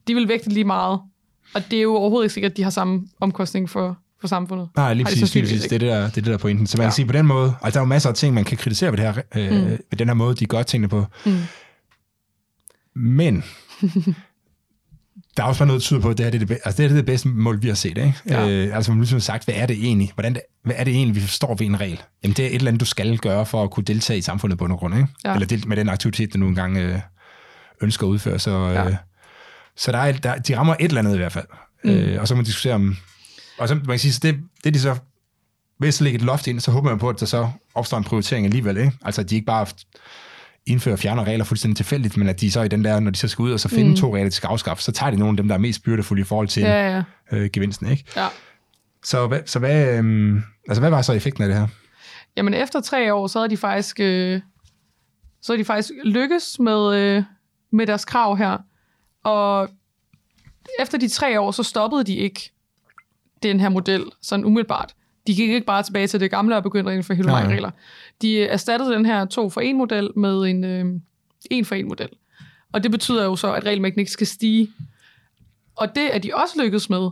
De vil vægte lige meget. Og det er jo overhovedet ikke sikkert, at de har samme omkostning for, for samfundet. Nej, lige præcis. Lige præcis. Det, er det, der, det er det der pointen. Så man ja. kan sige på den måde, altså der er jo masser af ting, man kan kritisere ved, det her, øh, mm. ved den her måde, de gør tingene på. Mm. Men der er også bare noget, der tyder på, at det, her, det, er det, altså, det er det bedste mål, vi har set. Ikke? Ja. Øh, altså, man ligesom har sagt, hvad er det egentlig? Hvordan det, hvad er det egentlig, vi forstår ved en regel? Jamen, det er et eller andet, du skal gøre for at kunne deltage i samfundet på grund. Ikke? Ja. Eller del, med den aktivitet, du nu engang øh, ønsker at udføre. Så, øh, ja. så der er, der, de rammer et eller andet i hvert fald. Mm. Øh, og så kan man diskutere om... Og så man kan sige, så det, det de så... Hvis der ligger et loft ind, så håber man på, at der så opstår en prioritering alligevel. Ikke? Altså, at de ikke bare indfører fjerner regler fuldstændig tilfældigt, men at de så i den der, når de så skal ud og så finde mm. to regler, de skal afskaffe, så tager de nogle af dem, der er mest byrdefulde i forhold til ja, ja. Øh, gevinsten. Ikke? Ja. Så, hvad, så hvad, øh, altså, hvad var så effekten af det her? Jamen efter tre år, så havde de faktisk, øh, så havde de faktisk lykkes med, øh, med deres krav her. Og efter de tre år, så stoppede de ikke den her model sådan umiddelbart. De gik ikke bare tilbage til det gamle og begyndte at indføre hele mange regler. De erstattede den her to for en model med en øh, en for en model. Og det betyder jo så, at regelmængden ikke skal stige. Og det er de også lykkedes med.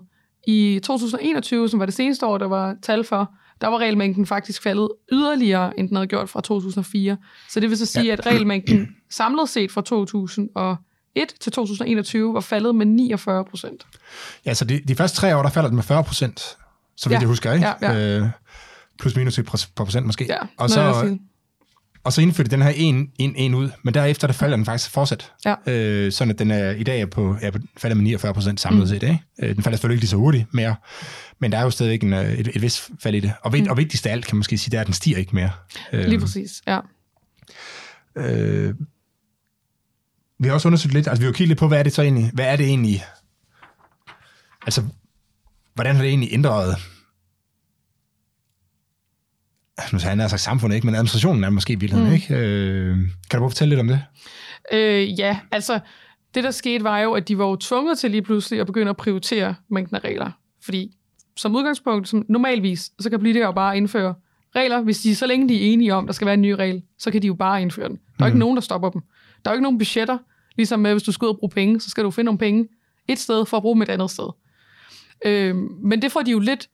I 2021, som var det seneste år, der var tal for, der var regelmængden faktisk faldet yderligere, end den havde gjort fra 2004. Så det vil så sige, ja. at regelmængden samlet set fra 2000 og 2001 til 2021 var faldet med 49 procent. Ja, så de, de første tre år, der falder den med 40 procent, så vidt ja. jeg husker, ikke? Ja, ja. Øh, plus minus et par procent måske. Ja, og så, og så indførte den her en, en, en ud, men derefter der falder den faktisk fortsat. Ja. Øh, sådan at den er, i dag er på, er på, falder med 49 procent samlet mm. set. Ikke? Øh, den falder selvfølgelig ikke lige så hurtigt mere, men der er jo stadig en, øh, et, et vis fald i det. Og, mm. og vigtigst af alt, kan man måske sige, det er, at den stiger ikke mere. Øh, lige præcis, ja. Øh, vi har også undersøgt lidt, altså vi har kigget lidt på, hvad er det så egentlig, hvad er det egentlig, altså, hvordan har det egentlig ændret, nu sagde han sagt samfundet ikke, men administrationen er måske i virkeligheden, mm. ikke? Øh, kan du prøve at fortælle lidt om det? Øh, ja, altså, det der skete var jo, at de var jo tvunget til lige pludselig at begynde at prioritere mængden af regler. Fordi som udgangspunkt, som normalvis, så kan politikere jo bare indføre regler, hvis de så længe de er enige om, der skal være en ny regel, så kan de jo bare indføre den. Der er mm. ikke nogen, der stopper dem. Der er jo ikke nogen budgetter, Ligesom med, hvis du skal ud og bruge penge, så skal du finde nogle penge et sted for at bruge dem et andet sted. Øh, men det får de jo lidt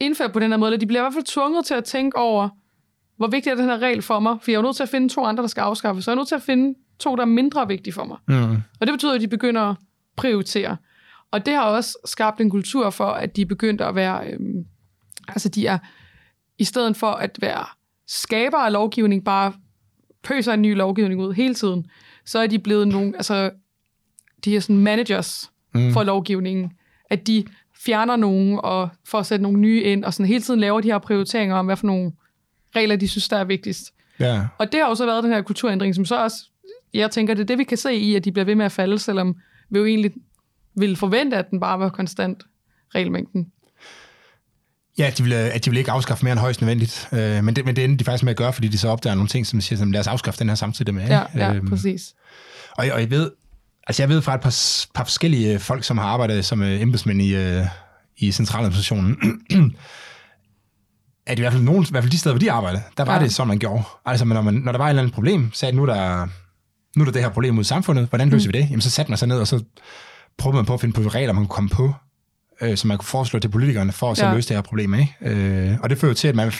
indført på den her måde, de bliver i hvert fald tvunget til at tænke over, hvor vigtig er den her regel for mig, for jeg er jo nødt til at finde to andre, der skal afskaffes, så jeg er nødt til at finde to, der er mindre vigtige for mig. Mm. Og det betyder, at de begynder at prioritere. Og det har også skabt en kultur for, at de er begyndt at være, øhm, altså de er, i stedet for at være skaber af lovgivning, bare pøser en ny lovgivning ud hele tiden, så er de blevet nogle, altså de er sådan managers mm. for lovgivningen, at de fjerner nogen og får at sætte nogle nye ind, og sådan hele tiden laver de her prioriteringer om, hvad for nogle regler, de synes, der er vigtigst. Ja. Og det har jo så været den her kulturændring, som så også, jeg tænker, det er det, vi kan se i, at de bliver ved med at falde, selvom vi jo egentlig ville forvente, at den bare var konstant regelmængden. Ja, de vil, at de vil ikke afskaffe mere end højst nødvendigt. Øh, men, det, men det ender de faktisk med at gøre, fordi de så opdager nogle ting, som siger, som lad os afskaffe den her samtidig med. Ja, ja Øhm, præcis. Og, og jeg ved, altså jeg ved fra et par, par forskellige folk, som har arbejdet som øh, embedsmænd i, øh, i centraladministrationen, at i hvert fald, nogen, i hvert fald de steder, hvor de arbejdede, der var Ja. det sådan, man gjorde. Altså, når, man, når der var et eller andet problem, sagde nu er der, nu er der det her problem i samfundet, hvordan løser Mm. vi det? Jamen, så satte man sig ned, og så prøvede man på at finde på regler, man kunne komme på, øh, som man kunne foreslå til politikerne, for at så Ja. løse det her problem. Ikke? Øh, og det fører jo til, at man...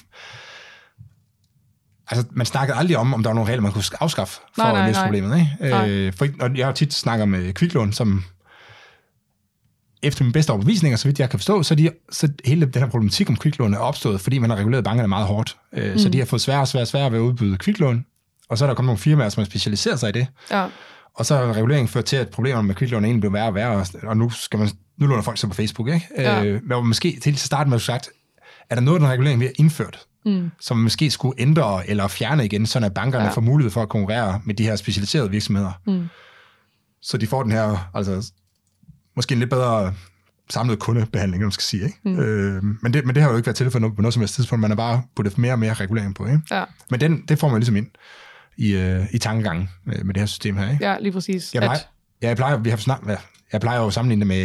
Altså, man snakkede aldrig om, om der var nogle regler, man kunne afskaffe for Nej, nej, at løse nej. problemet. Ikke? Nej. Øh, for, og jeg har tit snakket med kviklån, som efter min bedste overbevisning, og så vidt jeg kan forstå, så, de, så hele den her problematik om kviklån er opstået, fordi man har reguleret bankerne meget hårdt. Øh, mm. Så de har fået sværere og sværere, sværere ved at udbyde kviklån, og så er der kommet nogle firmaer, som har specialiseret sig i det. Ja, Og så har reguleringen ført til, at problemerne med kviklån egentlig blev værre og værre, og- nu, skal man, nu låner folk sig på Facebook. Ikke? Ja. Øh, men måske til at starte med sagt, er der noget af den regulering, vi har indført, mm. som måske skulle ændre eller fjerne igen, så at bankerne Ja. får mulighed for at konkurrere med de her specialiserede virksomheder. Mm. Så de får den her, altså måske en lidt bedre samlet kundebehandling, man skal sige. Ikke? Mm. Øh, men, det, men det har jo ikke været tilfældet på noget som helst tidspunkt. Man har bare puttet mere og mere regulering på. Ikke? ja, Men den, det får man ligesom ind i, øh, i tankegangen med, med det her system her. Ikke? ja, lige præcis. Jeg plejer, ja, jeg plejer, vi har snak, ja, jeg plejer jo at sammenligne det med,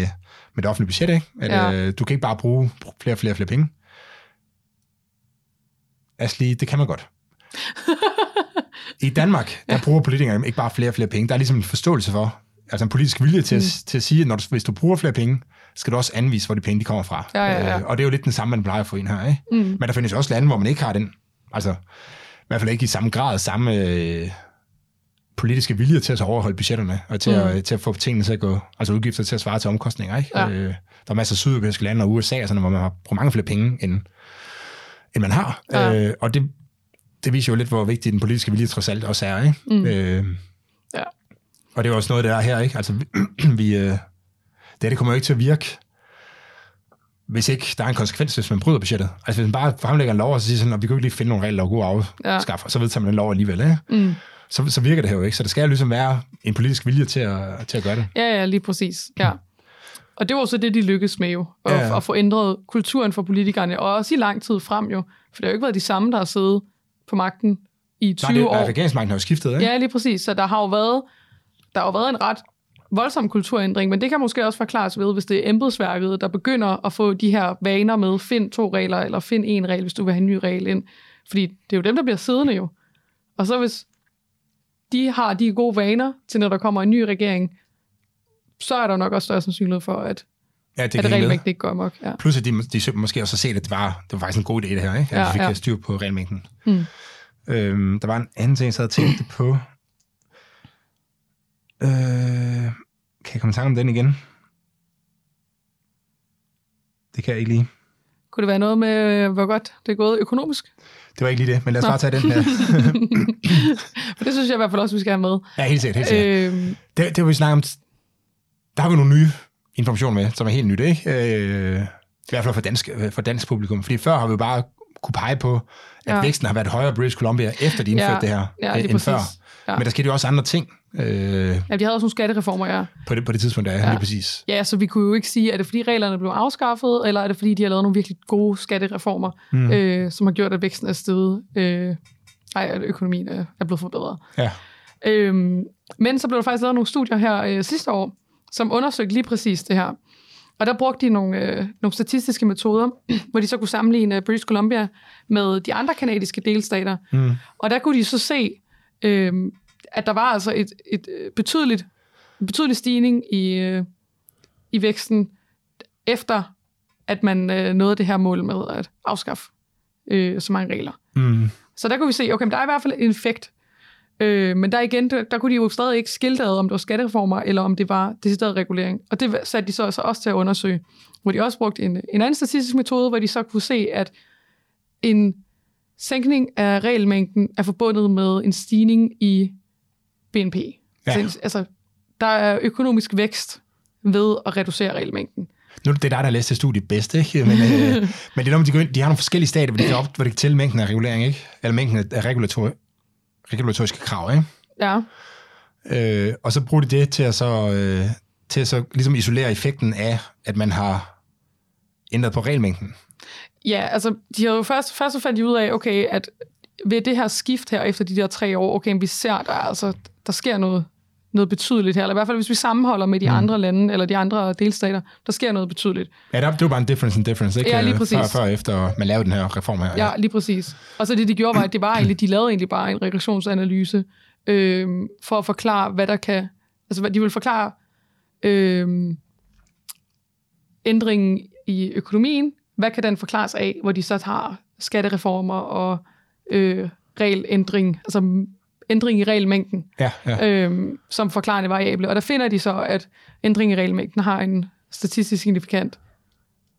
med det offentlige budget, ikke? At, Ja. øh, du kan ikke bare bruge flere og flere flere penge. Asli, det kan man godt. I Danmark, der bruger politikerne ikke bare flere og flere penge. Der er ligesom en forståelse for, altså en politisk vilje til, mm. at, til at sige, at når du, hvis du bruger flere penge, skal du også anvise, hvor de penge de kommer fra. Ja, ja, ja. Øh, og det er jo lidt den samme, man plejer at få ind her. Ikke? Mm. Men der findes også lande, hvor man ikke har den. Altså, i hvert fald ikke i samme grad, samme øh, politiske vilje til at overholde budgetterne, og til, mm. at, til at få tingene til at gå, altså udgifter til at svare til omkostninger. Ikke? Ja. Øh, der er masser af sydeuropæiske lande og USA, og sådan, hvor man har brugt mange flere penge, end, end man har. Ja. Øh, og det, det viser jo lidt, hvor vigtig den politiske vilje trods alt også er. Ikke? Mm. Øh, Ja. og det er jo også noget, der er her. Ikke? Altså, vi, øh, det her, det kommer jo ikke til at virke, hvis ikke der er en konsekvens, hvis man bryder budgettet. Altså hvis man bare fremlægger en lov, og så siger sådan, at vi kan ikke lige finde nogle regler, der er gode at afskaffe, og så vedtager man den lov alligevel. Ikke? Mm. Så, så virker det her jo ikke. Så der skal jo ligesom være en politisk vilje til at, til at gøre det. Ja, ja, lige præcis. Ja. Og det var så det, de lykkedes med jo, at, Ja, ja. at få ændret kulturen for politikerne, og også i lang tid frem jo, for det har jo ikke været de samme, der har siddet på magten i 20 Nej, det, år. nej, regeringsmagten har jo skiftet, ikke? Ja, lige præcis. Så der har jo været, der har jo været en ret voldsom kulturændring, men det kan måske også forklares ved, hvis det er embedsværket, der begynder at få de her vaner med, find to regler, eller find en regel, hvis du vil have en ny regel ind. Fordi det er jo dem, der bliver siddende jo. Og så hvis de har de gode vaner til, når der kommer en ny regering, så er der nok også større sandsynlighed for, at, ja det at regelmængden ikke går amok. Ja. Plus at de, de måske også har set, at det var, det var faktisk en god idé, det her, ikke? At Ja, vi fik ja. styr på regelmængden. Mm. Øhm, der var en anden ting, jeg sad og tænkte på. Øh, kan jeg komme i tanke om den igen? Det kan jeg ikke lige. Kunne det være noget med, øh, hvor godt det er gået økonomisk? Det var ikke lige det, men lad os Nå. bare tage den her. For det synes jeg i hvert fald også, vi skal have med. ja, helt sikkert, helt sikkert. Øhm, Det, det var vi snakke om. Der har vi nogle nye informationer med, som er helt nyt, ikke? Øh, I hvert fald for dansk, for dansk publikum. Fordi før har vi jo bare kunne pege på, at Ja. væksten har været højere i British Columbia, efter de indførte Ja, det her, ja, øh, lige end præcis. før. Ja. Men der skete jo også andre ting øh, ja, de havde også nogle skattereformer, ja. på, det, på det tidspunkt, der er Ja. ja. lige præcis. Ja, så vi kunne jo ikke sige, er det fordi reglerne blev afskaffet, eller er det fordi, de har lavet nogle virkelig gode skattereformer, mm. øh, som har gjort, at væksten er steget. Øh, ej, at økonomien er, er blevet forbedret. Ja. Øhm, men så blev der faktisk lavet nogle studier her øh, sidste år, som undersøgte lige præcis det her. Og der brugte de nogle, øh, nogle statistiske metoder, hvor de så kunne sammenligne British Columbia med de andre kanadiske delstater. Mm. Og der kunne de så se, øh, at der var altså et, et øh, betydeligt, en betydelig stigning i, øh, i væksten, efter at man øh, nåede det her mål med at afskaffe øh, så mange regler. Mm. Så der kunne vi se, okay, men der er i hvert fald en effekt. Øh, men der igen, der, der kunne de jo stadig ikke skilte ad, om det var skattereformer, eller om det var decideret regulering. Og det satte de så altså også til at undersøge, hvor de også brugte en, en anden statistisk metode, hvor de så kunne se, at en sænkning af regelmængden er forbundet med en stigning i BNP. Ja. Så, altså, der er økonomisk vækst ved at reducere regelmængden. Nu er det dig, der har læst det studie bedst, ikke? Men, øh, men det er noget, de, går ind, de har nogle forskellige stadier, hvor de kan, op, hvor de kan tælle mængden af regulering, ikke? Eller mængden af regulator, regulatoriske krav, ikke? Ja, Øh, og så bruger de det til at så, øh, til at så ligesom isolere effekten af, at man har ændret på regelmængden. ja altså, de har jo først, først så fandt de ud af, okay, at ved det her skift her, efter de der tre år, okay, vi ser, der, er altså, der sker noget, noget betydeligt her, eller i hvert fald hvis vi sammenholder med de mm. andre lande, eller de andre delstater, der sker noget betydeligt. Ja, det var bare en difference in difference, ikke? Ja, lige Øh, præcis. Før, før og efter man lavede den her reform her. Ja, lige præcis. Og så det, de gjorde, var, at det var egentlig, de lavede egentlig bare en regressionsanalyse, øh, for at forklare, hvad der kan... Altså, de vil forklare øh, ændringen i økonomien, hvad kan den forklares af, hvor de så har skattereformer og øh, regelændring, altså ændring i regelmængden, ja, ja. øh, som forklarende variable. Og der finder de så, at ændring i regelmængden har en statistisk signifikant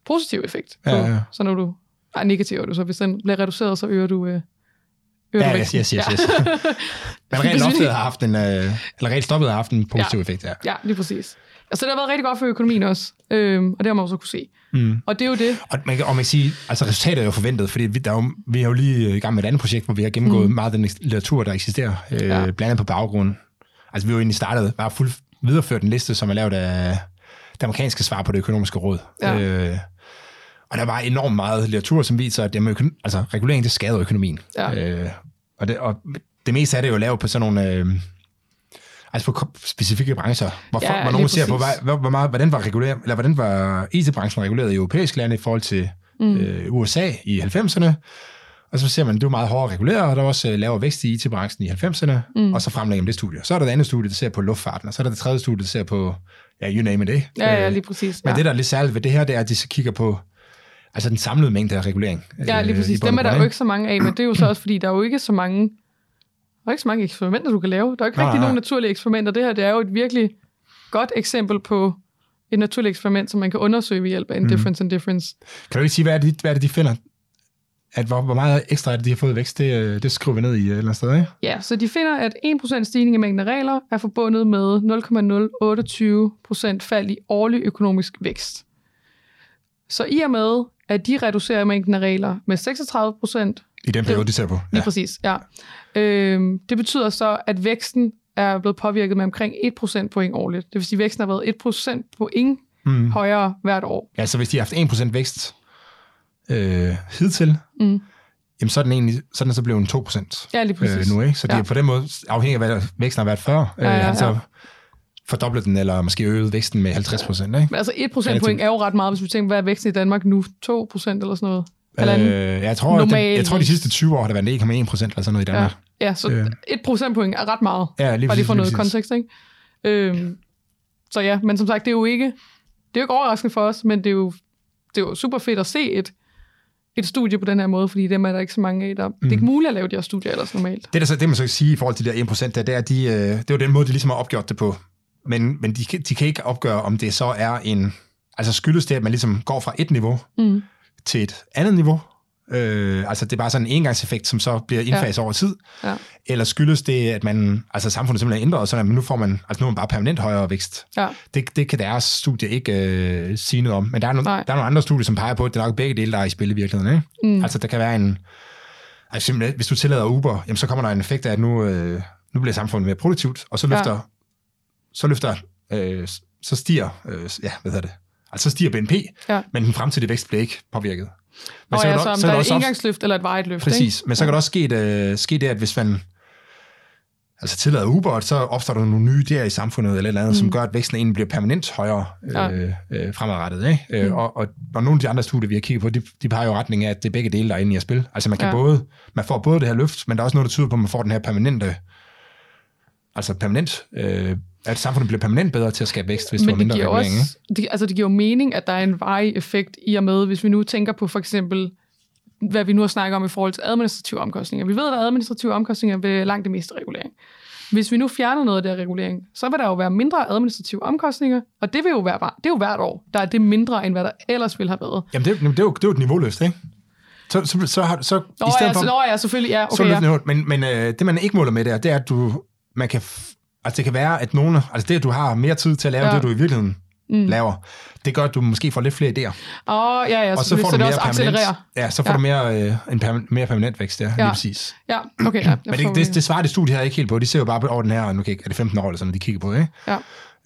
positiv effekt. På, Ja, ja. Så når du... Nej, negativ er du så. Hvis den bliver reduceret, så øger du, øh, øger Ja, du yes, yes, yes, yes. Men rent loftet har haft en, øh, eller rent stoppet har haft en positiv Ja. effekt, ja. ja, lige præcis. Altså, det har været rigtig godt for økonomien også. Øhm, og det har man også kunne se. Mm. Og det er jo det. Og man, kan- og man kan sige, altså resultatet er jo forventet, fordi vi, der er jo, vi er jo lige i gang med et andet projekt, hvor vi har gennemgået mm. meget af den litteratur, der eksisterer, øh, Ja. ja. blandt andet på baggrund. Altså vi har jo egentlig startet, bare fuld videreført en liste, som er lavet af det amerikanske svar på det økonomiske råd. Ja. Øh, og der var enormt meget litteratur, som viser, at jamen, økonom, altså, regulering det skader økonomien. Ja. Øh, og, det, og det meste af det er jo lavet på sådan nogle... Øh, Altså på specifikke brancher, hvor, Ja, hvor nogen ser på, hvad, hvor, hvor meget, hvordan var reguleret, eller hvordan var IT-branchen reguleret i europæiske lande i forhold til mm. øh, USA i 90'erne. Og så ser man, at det var meget hårdere reguleret, og der var også øh, lavere vækst i IT-branchen i 90'erne, mm. og så fremlægger man det studie. Så er der det andet studie, der ser på luftfarten, og så er der det tredje studie, der ser på, ja, you name it? Ja, ja, Øh, lige præcis. Men ja. det, der er lidt særligt ved det her, det er, at de så kigger på altså den samlede mængde af regulering. Ja, lige øh, præcis. Dem er der jo ikke så mange af, men det er jo så også, fordi der er jo ikke så mange, der er ikke så mange eksperimenter, du kan lave. Der er ikke Nej, rigtig nej. nogen naturlige eksperimenter. Det her det er jo et virkelig godt eksempel på et naturligt eksperiment, som man kan undersøge ved hjælp af en Mhm. difference in difference. Kan du ikke sige, hvad er det, hvad er det de finder? At hvor, hvor meget ekstra er det, de har fået vækst, det, øh, det skriver vi ned i et eller andet sted, ikke? Ja, så de finder, at 1% stigning i mængden af regler er forbundet med 0,028% fald i årlig økonomisk vækst. Så i og med, at de reducerer mængden af regler med 36% I den periode, de ser på. Lige Ja. præcis, ja. Øhm, det betyder så, at væksten er blevet påvirket med omkring 1 procentpoint årligt. Det vil sige, at væksten har været 1 procentpoint Mm. højere hvert år. Ja, så hvis de har haft 1% vækst øh, hidtil, Mm. jamen så er den egentlig så er den så blevet en 2% Ja, lige præcis. øh, nu, ikke? Så det Ja. er på den måde, afhængig af hvad væksten har været før, Ja, ja, øh, ja. så fordoblet den, eller måske øget væksten med 50%, ikke? Men altså 1 procentpoint er jo ret meget, hvis vi tænker, hvad er væksten i Danmark nu? 2 procent eller sådan noget? Halvanden? Øh, jeg, tror, det, jeg tror, de sidste 20 år har der været 1,1 procent eller sådan noget i. Danmark. Ja, så Øh. 1 procentpoint er ret meget. Ja, lige Bare lige for noget præcis. kontekst, ikke? Øhm, så ja, men som sagt, det er jo ikke, det er jo ikke overraskende for os, men det er jo, det er jo super fedt at se et, et studie på den her måde, fordi dem er der ikke så mange af. Der, mm. Det er ikke muligt at lave de her studier ellers normalt. Det, der så, det man så kan sige i forhold til de der 1%, der, det er, de, øh, det er jo den måde, de ligesom har opgjort det på. Men, men de, kan- de kan ikke opgøre, om det så er en... Altså skyldes det, at man ligesom går fra et niveau Mm. til et andet niveau. Øh, altså det er bare sådan en engangseffekt, som så bliver indfaset ja. over tid. Ja. Eller skyldes det, at man, altså samfundet simpelthen er ændret, at nu får man, altså nu er man bare permanent højere vækst. Ja. Det, det kan deres studie ikke øh, sige noget om. Men der er, no, Nej. der er nogle andre studier, som peger på, at det er nok begge dele, der er i spil i virkeligheden. Ikke? Mm. Altså der kan være en, altså simpelthen, hvis du tillader Uber, jamen, så kommer der en effekt af, at nu, øh, nu bliver samfundet mere produktivt, og så Ja. løfter, så løfter, øh, så stiger, øh, ja, hvad hedder det, altså så stiger BNP, Ja. men den fremtidige vækst bliver ikke påvirket. Og kan ja, der- så, om kan der er et engangsløft eller et vejet løft. Præcis, Ikke? men så kan der også ske, det, ske det, at hvis man altså tillader Uber, så opstår der nogle nye idéer i samfundet, eller et eller andet, mm. som gør, at væksten egentlig bliver permanent højere Ja. øh, øh, fremadrettet. Ikke? Øh, Mm. og, og, og nogle af de andre studier, vi har kigget på, de, de peger jo retning af, at det er begge dele, der er inde i at spille. Altså man kan Ja. ja. både, man får både det her løft, men der er også noget, der tyder på, at man får den her permanente, altså permanent, øh, at samfundet bliver permanent bedre til at skabe vækst, hvis du har Men det mindre giver, regulering. Ikke? også, det, altså det giver jo mening, at der er en varig effekt i og med, hvis vi nu tænker på for eksempel hvad vi nu har snakket om i forhold til administrative omkostninger. Vi ved, at der er administrative omkostninger ved langt det meste regulering. Hvis vi nu fjerner noget af det her regulering, så vil der jo være mindre administrative omkostninger, og det vil jo være, det er jo hvert år, der er det mindre, end hvad der ellers ville have været. Jamen, det, det, er, jo, det er jo et niveauløft, ikke? Så, så, så, har, så Nå, i stedet ja, for... så, nå, ja, selvfølgelig, ja, så okay, løfter ja. Men, men øh, det, man ikke måler med der, det er, at du, man kan, altså det kan være, at nogle, altså det, at du har mere tid til at lave Ja. det, du i virkeligheden mm. laver, det gør, at du måske får lidt flere idéer. Åh, ja, ja, og så får så du mere permanent, ja, så får Ja. du mere, øh, en perma- mere permanent vækst, ja, ja. Lige præcis. Ja, okay, ja. Men det, det, det svarer det studie her ikke helt på. De ser jo bare på over den her, nu kan ikke, er det 15 år eller sådan, de kigger på, ikke? Ja.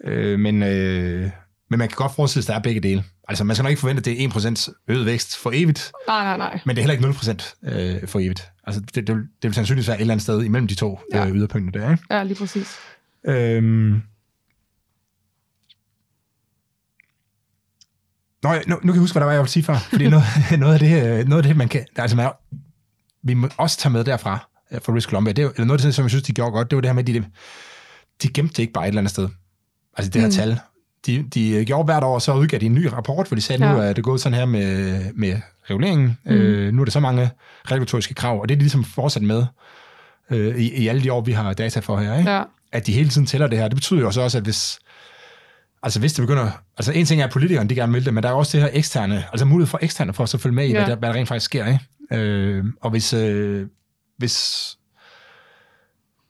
Øh, men, øh, men man kan godt forestille sig, at der er begge dele. Altså, man skal nok ikke forvente, at det er 1% øget vækst for evigt, Nej, nej, nej. men det er heller ikke 0% øh, for evigt. Altså, det, det, vil, det vil sandsynligvis være et eller andet sted imellem de to Ja. øh, yderpunkter der, ikke? Ja, lige præcis. Øhm. Nå, nu, nu kan jeg huske, hvad der var, jeg ville sige før. Fordi noget, noget, af det, noget af det, man kan... Altså, man, vi må også tage med derfra, øh, fra Risk Columbia, det er, eller noget af det, som jeg synes, de gjorde godt, det var det her med, at de, de gemte det ikke bare et eller andet sted. Altså det her mm. tal. De, de gjorde hvert år, så udgav de en ny rapport, hvor de sagde, at nu Ja. er det gået sådan her med, med reguleringen. Mm. Øh, nu er der så mange regulatoriske krav, og det er de ligesom fortsat med øh, i, i alle de år, vi har data for her. Ikke? Ja, at de hele tiden tæller det her. Det betyder jo så også, at hvis, altså hvis det begynder, altså en ting er, at politikerne de gerne vil det, men der er også det her eksterne, altså mulighed for eksterne for at så følge med i, Ja. hvad, der, hvad der rent faktisk sker. Ikke? Øh, og hvis, øh, hvis,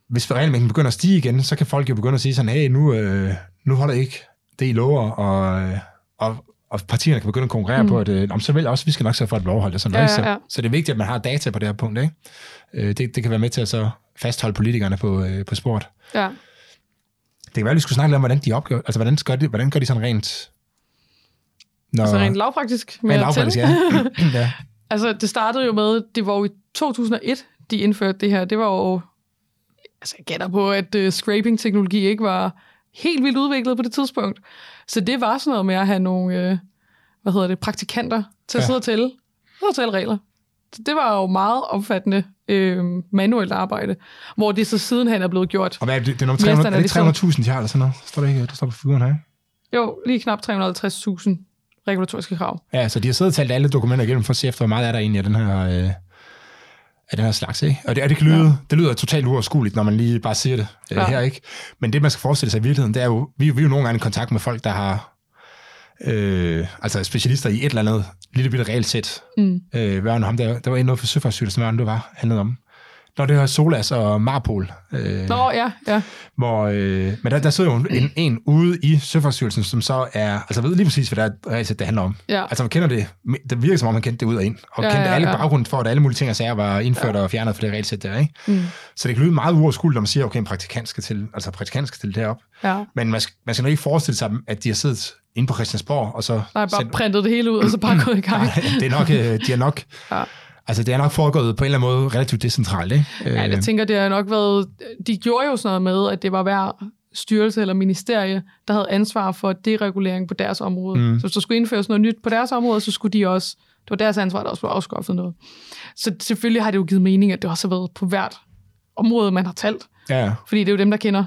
hvis regelmængden begynder at stige igen, så kan folk jo begynde at sige sådan, hey, nu, øh, nu holder I ikke det, I lover, og, øh, og, og partierne kan begynde at konkurrere mm. på, at øh, "Nå, men så vil også, vi skal nok sørge for, at vi overholder det. Sådan, Ja, noget, ja. Så, så det er vigtigt, at man har data på det her punkt. Ikke? Øh, det, det kan være med til at så fastholde politikerne på, øh, på sport. ja. Det kan være, at vi skulle snakke lidt om, hvordan de opgør, altså hvordan gør de, hvordan gør de sådan rent... Når, Altså rent lavpraktisk med rent lavpraktisk, ja. ja. Altså, det startede jo med, det var jo i 2001, de indførte det her. Det var jo, altså jeg gætter på, at uh, scraping-teknologi ikke var helt vildt udviklet på det tidspunkt. Så det var sådan noget med at have nogle, uh, hvad hedder det, praktikanter til at Ja. sidde og tælle, sidde og tælle regler. Så det var jo meget omfattende øh, manuelt arbejde, hvor det så sidenhen er blevet gjort. Og hvad er det? Det er, nummer Mere 300, er det standardiseret. 300.000, de har, eller sådan noget? Står det ikke? Det står på figuren her? Jo, lige knap 350.000 regulatoriske krav. Ja, så de har siddet og talt alle dokumenter igennem for at se efter, hvor meget er der egentlig af den her, øh, af den her slags, ikke? Og det, og det, kan lyde, ja. det lyder totalt uoverskueligt, når man lige bare siger det øh, Ja. her, ikke? Men det, man skal forestille sig i virkeligheden, det er jo, vi, vi er jo nogle gange i kontakt med folk, der har øh, altså specialister i et eller andet lille bitte regelsæt. Mm. Øh, var nu ham der, der var noget for Søfartsstyrelsen, det, det var, handlede om. Når det her Solas og Marpol, øh, Nå, ja, ja. hvor, øh, men der, der sidder jo en, en ude i Søfartsstyrelsen, som så er, altså ved lige præcis, hvad det er, det handler om. Ja. Altså man kender det, det virker som om, man kendte det ud og ind, og Ja, ja, kendte ja, alle ja. baggrunden for, at alle mulige ting og sager var indført ja. og fjernet for det regelsæt der, ikke? Mm. Så det kan lyde meget uoverskueligt, når man siger, okay, en praktikant skal til, altså praktikant skal til derop. ja. Men man skal, man skal nok ikke forestille sig, at de har siddet inde på Christiansborg, og så... Nej, bare sendt- printet det hele ud, og så bare gået i gang. Nej, det er nok, øh, de er nok, Ja. Altså det er nok foregået på en eller anden måde relativt decentralt, ikke? Ja, Øh, jeg tænker, det har nok været... De gjorde jo sådan noget med, at det var hver styrelse eller ministerie, der havde ansvar for deregulering på deres område. Mm. Så hvis der skulle indføres noget nyt på deres område, så skulle de også... Det var deres ansvar, der også blev afskaffet noget. Så selvfølgelig har det jo givet mening, at det også har været på hvert område, man har talt. ja, Fordi det er jo dem, der kender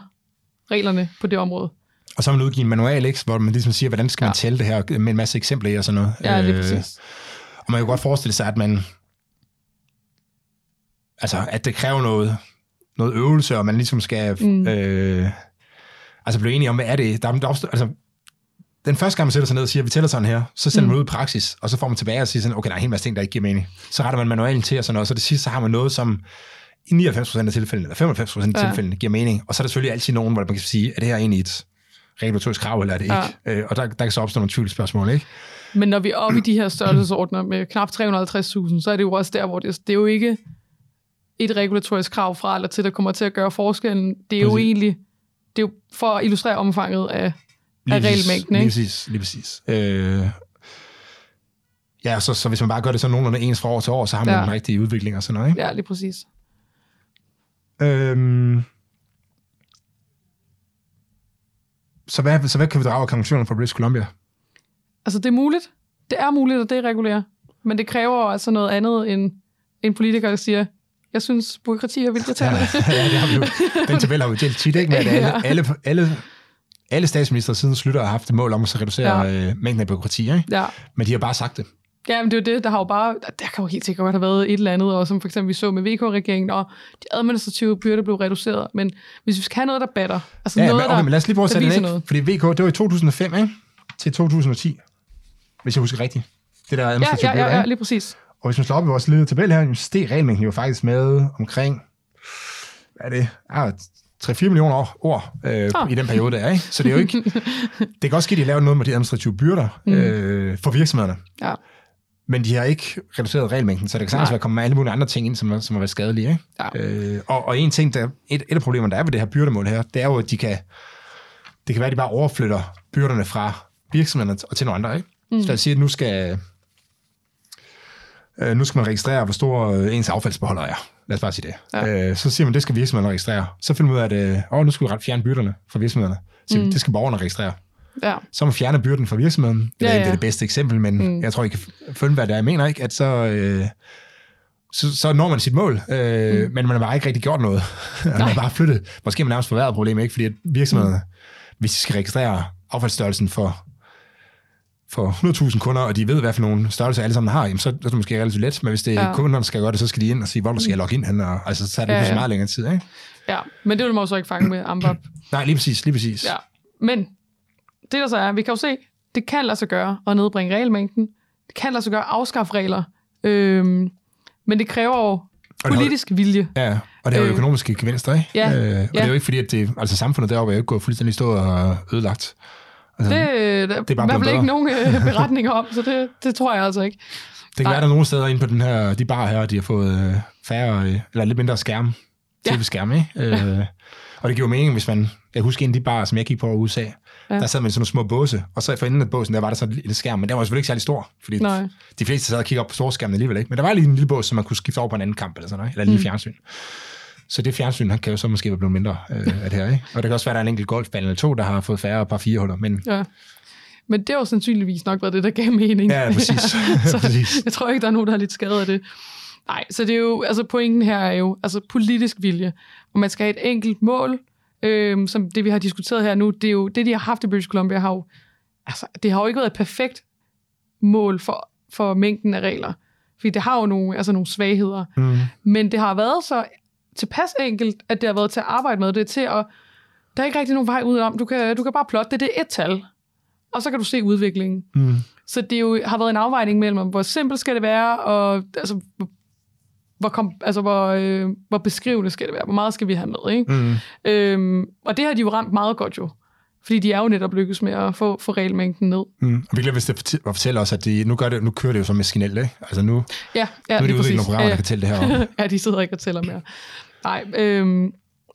reglerne på det område. og så har man udgivet en manual, ikke? hvor man ligesom siger, hvordan skal man Ja. tælle det her, med en masse eksempler i og sådan noget. Ja, det er Øh, præcis. Og man kan godt forestille sig, at man... Altså, at det kræver noget, noget øvelse, og man ligesom skal... Mm. Øh, altså blive enige om, hvad er det? Der, er- der opstår, altså, den første gang, man sætter sig ned og siger, at vi tæller sådan her, så sender mm. man ud i praksis, og så får man tilbage og siger sådan, okay, der er en hel masse ting, der ikke giver mening. Så retter man manualen til og sådan noget, så det sidste, så har man noget, som i 99% af tilfældene, eller 95% af Ja. tilfældene, giver mening. Og så er der selvfølgelig altid nogen, hvor man kan sige, er det her egentlig et regulatorisk krav, eller er det ikke? Ja. Øh, og der, der kan så opstå nogle tvivlsspørgsmål, ikke? Men når vi er oppe i de her størrelsesordner med knap 350.000, så er det jo også der, hvor det, det er jo ikke et regulatorisk krav fra eller til, der kommer til at gøre forskellen. Det er jo Præcis. egentlig det er jo for at illustrere omfanget af, af regelmængden. Lige Ikke? præcis, lige præcis. Øh, ja, så, så hvis man bare gør det så nogenlunde ens fra år til år, så har man Ja. ja. en rigtig udvikling og sådan noget, ikke? Ja, lige præcis. Øhm, så, hvad, så hvad kan vi drage af konklusionen fra British Columbia? Altså, det er muligt. Det er muligt at deregulere. Men det kræver jo altså noget andet end en politiker, der siger, jeg synes, byråkrati er vildt irriterende. ja, det har vi jo. Den tabel har vi delt tit, ikke? Med at alle, Ja. alle, alle, alle statsminister siden slutter har haft et mål om at reducere Ja. ja. øh, mængden af byråkrati, ikke? ja, Men de har bare sagt det. Ja, men det er jo det, der har jo bare, der kan jo helt sikkert godt have været et eller andet, og som for eksempel vi så med VK-regeringen, og de administrative byrder blev reduceret, men hvis vi skal have noget, der batter, altså Ja, noget, men, okay, men lad os lige prøve at der sætte den ikke. Fordi VK, det var i 2005, ikke? Til 2010, hvis jeg husker rigtigt. Det der Ja, administrative ja, ja, ja, ikke? lige præcis. Og hvis man slår op i vores lille tabel her, så steg regelmængden jo faktisk med omkring, hvad er det, ah, 3-4 millioner år, ord øh, Ah. i den periode der, ikke? Så det er jo ikke... det kan også ske, at de har lavet noget med de administrative byrder Mm. øh, for virksomhederne. Ja. Men de har ikke reduceret regelmængden, så det kan sagtens være kommet med alle mulige andre ting ind, som, er- som har været skadelige. Ikke? Ja. Øh, og, og en ting, der, et, et af problemerne, der er ved det her byrdemål her, det er jo, at de kan, det kan være, at de bare overflytter byrderne fra virksomhederne og til nogle andre. Ikke? Mm. Så lad os sige, at nu skal, øh, nu skal man registrere, hvor stor øh, ens affaldsbeholder er. Lad os bare sige det. Ja. Øh, så siger man, det skal virksomhederne registrere. Så finder man ud af, at øh, åh, nu skal vi ret fjerne byrderne fra virksomhederne. Så mm. det skal borgerne registrere. Ja. Så man fjerner byrden fra virksomheden. Det er, Ja, ja, det er det bedste eksempel, men mm. jeg tror, I kan følge, hvad det er. Jeg mener ikke, at så, øh, så, så når man sit mål, øh, mm. men man har bare ikke rigtig gjort noget. man har bare flyttet. Måske har man nærmest forværret problemet, ikke? Fordi at virksomhederne, mm. hvis de skal registrere affaldsstørrelsen for, for 100.000 kunder, og de ved, hvad for nogle størrelser alle sammen har, jamen, så, så er det måske relativt let. Men hvis det er Ja. kunderne, der skal gøre det, så skal de ind og sige, hvor skal jeg logge ind hen, og altså, så er det Ja, ja, meget længere tid. Ikke? ja, men det vil man jo så ikke fange med AMBAP. Nej, lige præcis, lige præcis. Ja. Men det der så er, vi kan jo se, det kan lade sig gøre at nedbringe regelmængden. Det kan lade sig gøre at afskaffe regler. Øhm, men det kræver jo har- politisk vilje. Ja, og det er jo Øh, økonomiske gevinster, ikke? ja, Øh, og ja. det er jo ikke fordi, at det, altså samfundet deroppe er jo ikke gået fuldstændig stå og ødelagt. Altså, Det, det, der, er det bare i hvert fald ikke nogen øh, beretninger om, så det, det tror jeg altså ikke. det kan nej. være, der er nogle steder inde på den her, de bar her, de har fået øh, færre, øh, eller lidt mindre skærm, Ja. tv-skærm, ikke? Øh, og det giver mening, hvis man, jeg husker en af de bar, som jeg gik på i USA, Ja. der sad man i sådan nogle små båse, og så for enden af båsen, der var der sådan en lille skærm, men den var selvfølgelig ikke særlig stor, fordi Nej. de fleste sad og kiggede op på storskærmen alligevel, ikke? Men der var lige en lille bås, som man kunne skifte over på en anden kamp, eller sådan noget, eller lille Mm. fjernsyn. Så det fjernsyn, han kan jo så måske være blevet mindre øh, af det her, ikke? Og det kan også være, at der er en enkelt golfbane eller to, der har fået færre par fire huller, men Ja. Men det har jo sandsynligvis nok været det, der gav mening. Ja, præcis. så Præcis. jeg tror ikke, der er nogen, der har lidt skadet af det. Nej, så det er jo, altså pointen her er jo altså politisk vilje. Og man skal have et enkelt mål, øhm, som det vi har diskuteret her nu, det er jo, det de har haft i British Columbia har jo, altså det har jo ikke været et perfekt mål for, for mængden af regler. Fordi det har jo nogle, altså nogle svagheder. mm, Men det har været så tilpas enkelt, at det har været til at arbejde med. Det er til at... Der er ikke rigtig nogen vej udenom. Du kan, du kan bare plotte det. Det er et tal. Og så kan du se udviklingen. mm, Så det er jo, har været en afvejning mellem, hvor simpelt skal det være, og altså, hvor, kom, altså, hvor, øh, hvor beskrivende skal det være. Hvor meget skal vi have med, ikke? mm. Øhm, og det har de jo ramt meget godt jo. Fordi de er jo netop lykkes med at få, få regelmængden ned. Mm. Og vi glemmer vist at fortæ- at fortælle os, at de, nu, gør det, nu kører det jo så maskinelt, ikke? Altså nu, Ja, ja nu er det udviklet nogle programmer, Ja, der kan tælle det her op. ja, de sidder ikke og tæller mere. Nej, øhm,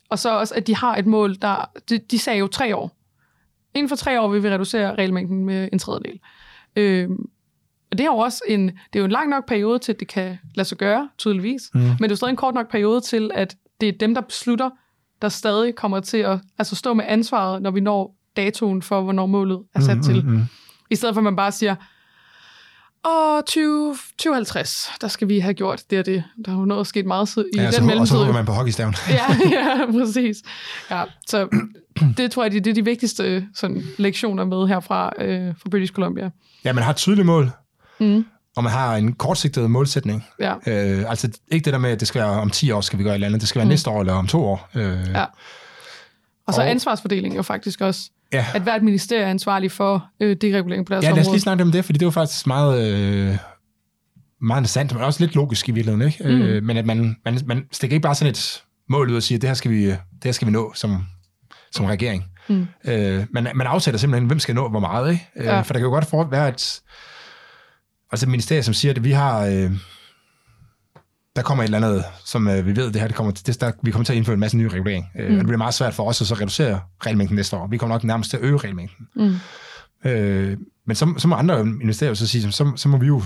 og så også, at de har et mål, der... De, de sagde jo tre år. Inden for tre år vil vi reducere regelmængden med en tredjedel. Øhm, og det er jo også en, det er jo en lang nok periode til, at det kan lade sig gøre, tydeligvis. Mm. Men det er jo stadig en kort nok periode til, at det er dem, der beslutter, der stadig kommer til at altså stå med ansvaret, når vi når datoen for, hvornår målet er sat Mm, til. mm, mm. I stedet for, at man bare siger, og 20, 2050, der skal vi have gjort det og det. Der er jo noget sket meget i Ja, den så, og så mellemtid. håber man på hockeystaven. ja, ja, præcis. Ja, så det tror jeg, det, er de vigtigste sådan, lektioner med herfra øh, fra British Columbia. Ja, man har et tydeligt mål, Mm. og man har en kortsigtet målsætning. Ja, Øh, altså ikke det der med, at det skal være om 10 år, skal vi gøre et eller andet. Det skal være Mm. næste år eller om to år. Øh, Ja. og så Og- ansvarsfordeling jo faktisk også, ja. at hvert ministerie er ansvarlig for øh, deregulering på deres ja, lad os lige snakke om det, fordi det var faktisk meget, øh, meget interessant, men også lidt logisk i virkeligheden. Ikke? Mm. Øh, men at man, man, man stikker ikke bare sådan et mål ud og siger, det her skal vi, det her skal vi nå som, som regering. Mm. Øh, man, man afsætter simpelthen, hvem skal nå hvor meget. Ikke? Øh, Ja. For der kan jo godt for, være et, altså et ministerie, som siger, at vi har... Øh, der kommer et eller andet, som øh, vi ved, det her, det kommer, det, der, vi kommer til at indføre en masse nye regulering. Øh, Mm. Og det bliver meget svært for os at så reducere regelmængden næste år. Vi kommer nok nærmest til at øge regelmængden. Mm. Øh, men så, så må andre ministerier så sige, så, så må vi jo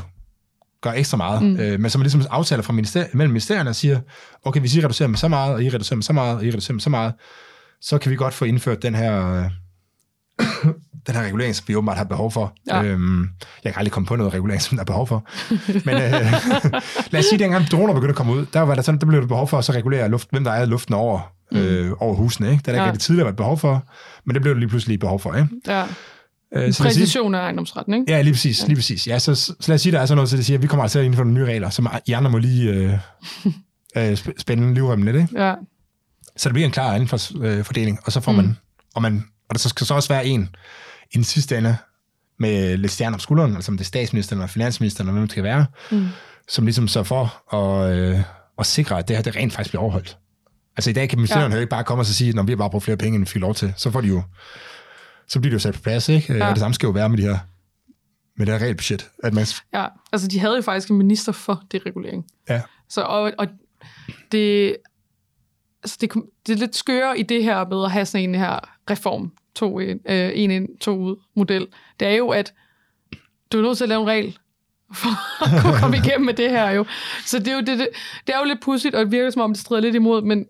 gøre ekstra meget. Mm. Øh, men så må ligesom aftaler fra minister, mellem ministerierne og siger, okay, hvis I reducerer med så meget, og I reducerer med så meget, og I reducerer med så meget, så kan vi godt få indført den her, øh, den her regulering, som vi åbenbart har behov for. Ja. Øhm, jeg kan aldrig komme på noget regulering, som der er behov for. Men øh, lad os sige, at dengang droner begyndte at komme ud, der, var der, sådan, der blev der behov for at så regulere luft, hvem der er luften over, øh, over husene. Ikke? Det er der Ja. ikke tidligere været behov for, men det blev der lige pludselig behov for. Ikke? Ja. Øh, så Præcision af ejendomsretten, ikke? ja, lige præcis. Lige præcis. Ja, så, så lad os sige, der er sådan noget, så det siger, at vi kommer altså at indføre nogle nye regler, som I andre må lige øh, øh, sp- spænde livremmen lidt, ikke? Ja. Så det bliver en klar ansvarsfordeling, og så får man, og man, og der så skal så også være en i den sidste ende med lidt stjerner på skulderen, altså om det er statsministeren eller finansministeren, eller hvem det skal være, Mm. som ligesom så for at, øh, at sikre, at det her det rent faktisk bliver overholdt. Altså i dag kan ministeren ja. jo ikke bare komme og så sige, når vi har bare brugt flere penge, end vi fik lov til. Så får de jo, så bliver det jo sat på plads, ikke? Ja. Ja. Og det samme skal jo være med de her med det her regelbudget. At man, Ja, altså de havde jo faktisk en minister for deregulering. ja, Så, og, og det, altså det, det er lidt skøre i det her med at have sådan en her reform, to ind, øh, en ind, to ud model. Det er jo, at du er nødt til at lave en regel for at kunne komme igennem med det her jo. Så det er jo, det, det, det er jo lidt pudsigt, og det virker som om, det strider lidt imod, men vi kan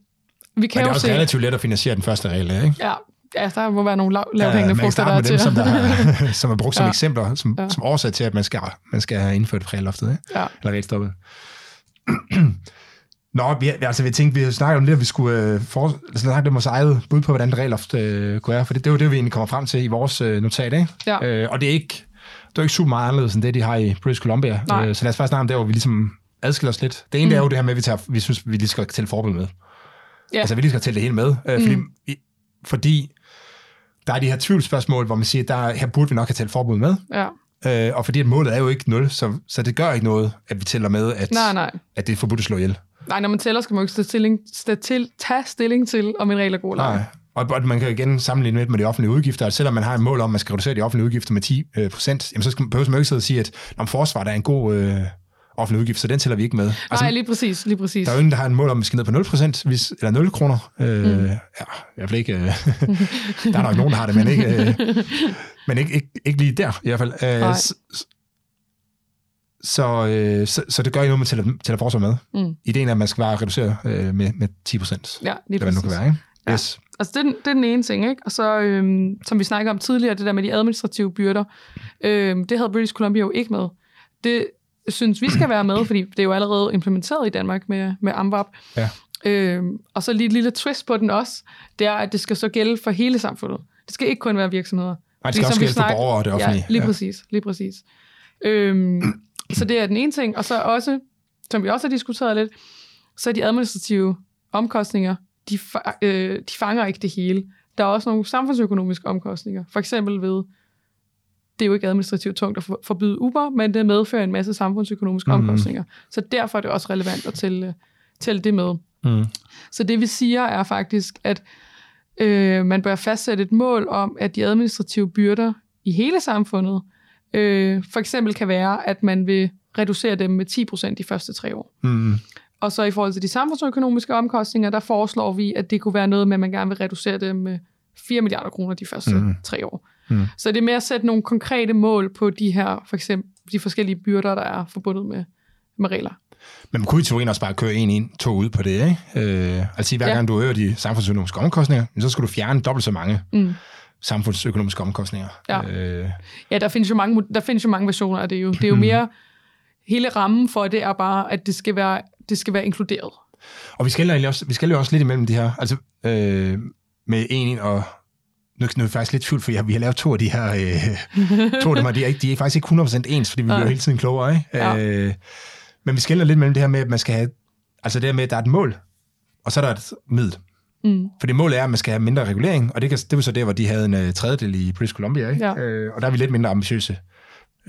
men det er jo også se... relativt let at finansiere den første regel, ikke? Ja, ja, der må være nogle lav, lavthængende man kan frugter, der er med dem, til. som, der, som er brugt som ja. Ja. eksempler, som, ja. Ja. som årsag til, at man skal, man skal have indført regelloftet, ikke? Ja. Eller regelstoppet. Nå, vi, altså, vi tænkte, vi snakket om det, at vi skulle øh, for, snakke om vores eget bud på, hvordan regelloft øh, kunne være, for det, det er jo det, vi egentlig kommer frem til i vores øh, notat, ikke? Ja. Øh, og det er ikke, det er ikke super meget anderledes, end det, de har i British Columbia. Nej. Øh, så lad os bare snakke om det, hvor vi ligesom adskiller os lidt. Det ene mm. det er jo det her med, at vi, tager, vi synes, vi lige skal tælle forbud med. Ja. Altså, vi lige skal tælle det hele med. Øh, fordi, Mm. i, fordi der er de her tvivlsspørgsmål, hvor man siger, der, her burde vi nok have talt forbud med. Ja. Øh, og fordi at målet er jo ikke 0, så, så det gør ikke noget, at vi tæller med, at, Nej, nej. at det er forbudt at slå ihjel. Nej, når man tæller, skal man jo ikke tage stilling, til, tage stilling til, om en regel er god eller ej. Nej. Og, og man kan igen sammenligne lidt med de offentlige udgifter. Altså, selvom man har et mål om, at man skal reducere de offentlige udgifter med 10 øh, procent, jamen, så skal, behøver man jo ikke sidde og sige, at om forsvaret er en god øh, offentlig udgift, så den tæller vi ikke med. Altså, Nej, lige præcis, lige præcis. der er jo ingen, der har et mål om, at vi skal ned på 0 procent, hvis, eller 0 kroner. Øh, mm. Ja, i hvert fald ikke. Øh, der er nok nogen, der har det, men ikke, øh, men ikke, ikke, ikke lige der i hvert fald. Øh, s- s- så, øh, så, så det gør ikke noget, man tæller, tæller forsvar med. Mm. Ideen er, at man skal bare reducere øh, med, med 10 procent. Ja, lige hvad det præcis. kan være, ikke? Ja. Yes. Altså, det, er den- det er den ene ting, ikke? Og så, øhm, som vi snakkede om tidligere, det der med de administrative byrder, øhm, det havde British Columbia jo ikke med. Det synes vi skal være med, fordi det er jo allerede implementeret i Danmark med, med AMVAP. Ja. Øhm, og så lige et lille twist på den også, det er, at det skal så gælde for hele samfundet. Det skal ikke kun være virksomheder. Nej, det skal Fordi også gælde for snak- borgere og det offentlige. Ja, lige Ja. præcis. Lige præcis. Øhm, så det er den ene ting. Og så også, som vi også har diskuteret lidt, så er de administrative omkostninger, de, fa- øh, de fanger ikke det hele. Der er også nogle samfundsøkonomiske omkostninger. For eksempel ved, det er jo ikke administrativt tungt at for- forbyde Uber, men det medfører en masse samfundsøkonomiske mm. omkostninger. Så derfor er det også relevant at tælle, tælle det med. Mm. Så det vi siger er faktisk, at øh, man bør fastsætte et mål om, at de administrative byrder i hele samfundet øh, for eksempel kan være, at man vil reducere dem med 10% de første tre år. Mm. Og så i forhold til de samfundsøkonomiske omkostninger, der foreslår vi, at det kunne være noget med, at man gerne vil reducere dem med 4 milliarder kroner de første mm. tre år. Mm. Så det er med at sætte nogle konkrete mål på de her, for eksempel de forskellige byrder, der er forbundet med, med regler. Men man kunne i teorien også bare køre en ind, to ud på det, ikke? Øh, altså hver Ja. gang du øger de samfundsøkonomiske omkostninger, så skal du fjerne dobbelt så mange Mm. Samfundsøkonomiske omkostninger. Ja. Øh, Ja, der findes jo mange, der findes jo mange versioner af det jo. Det er jo mere, hele rammen for det er bare, at det skal være, det skal være inkluderet. og vi skal, også, vi skal jo også lidt imellem de her, altså øh, med en og nu, nu er jeg faktisk lidt tvivl, for jeg, vi har lavet to af de her, øh, to af dem, og de er, ikke, de er faktisk ikke 100% ens, fordi vi Nej. bliver hele tiden klogere, ikke? Ja. Øh, men vi skiller lidt mellem det her med, at man skal have, altså det her med, at der er et mål, og så er der et middel. Mm. Fordi målet er, at man skal have mindre regulering, og det, kan, det var så der, hvor de havde en uh, tredjedel i British Columbia, ikke? Ja. Øh, og der er vi lidt mindre ambitiøse.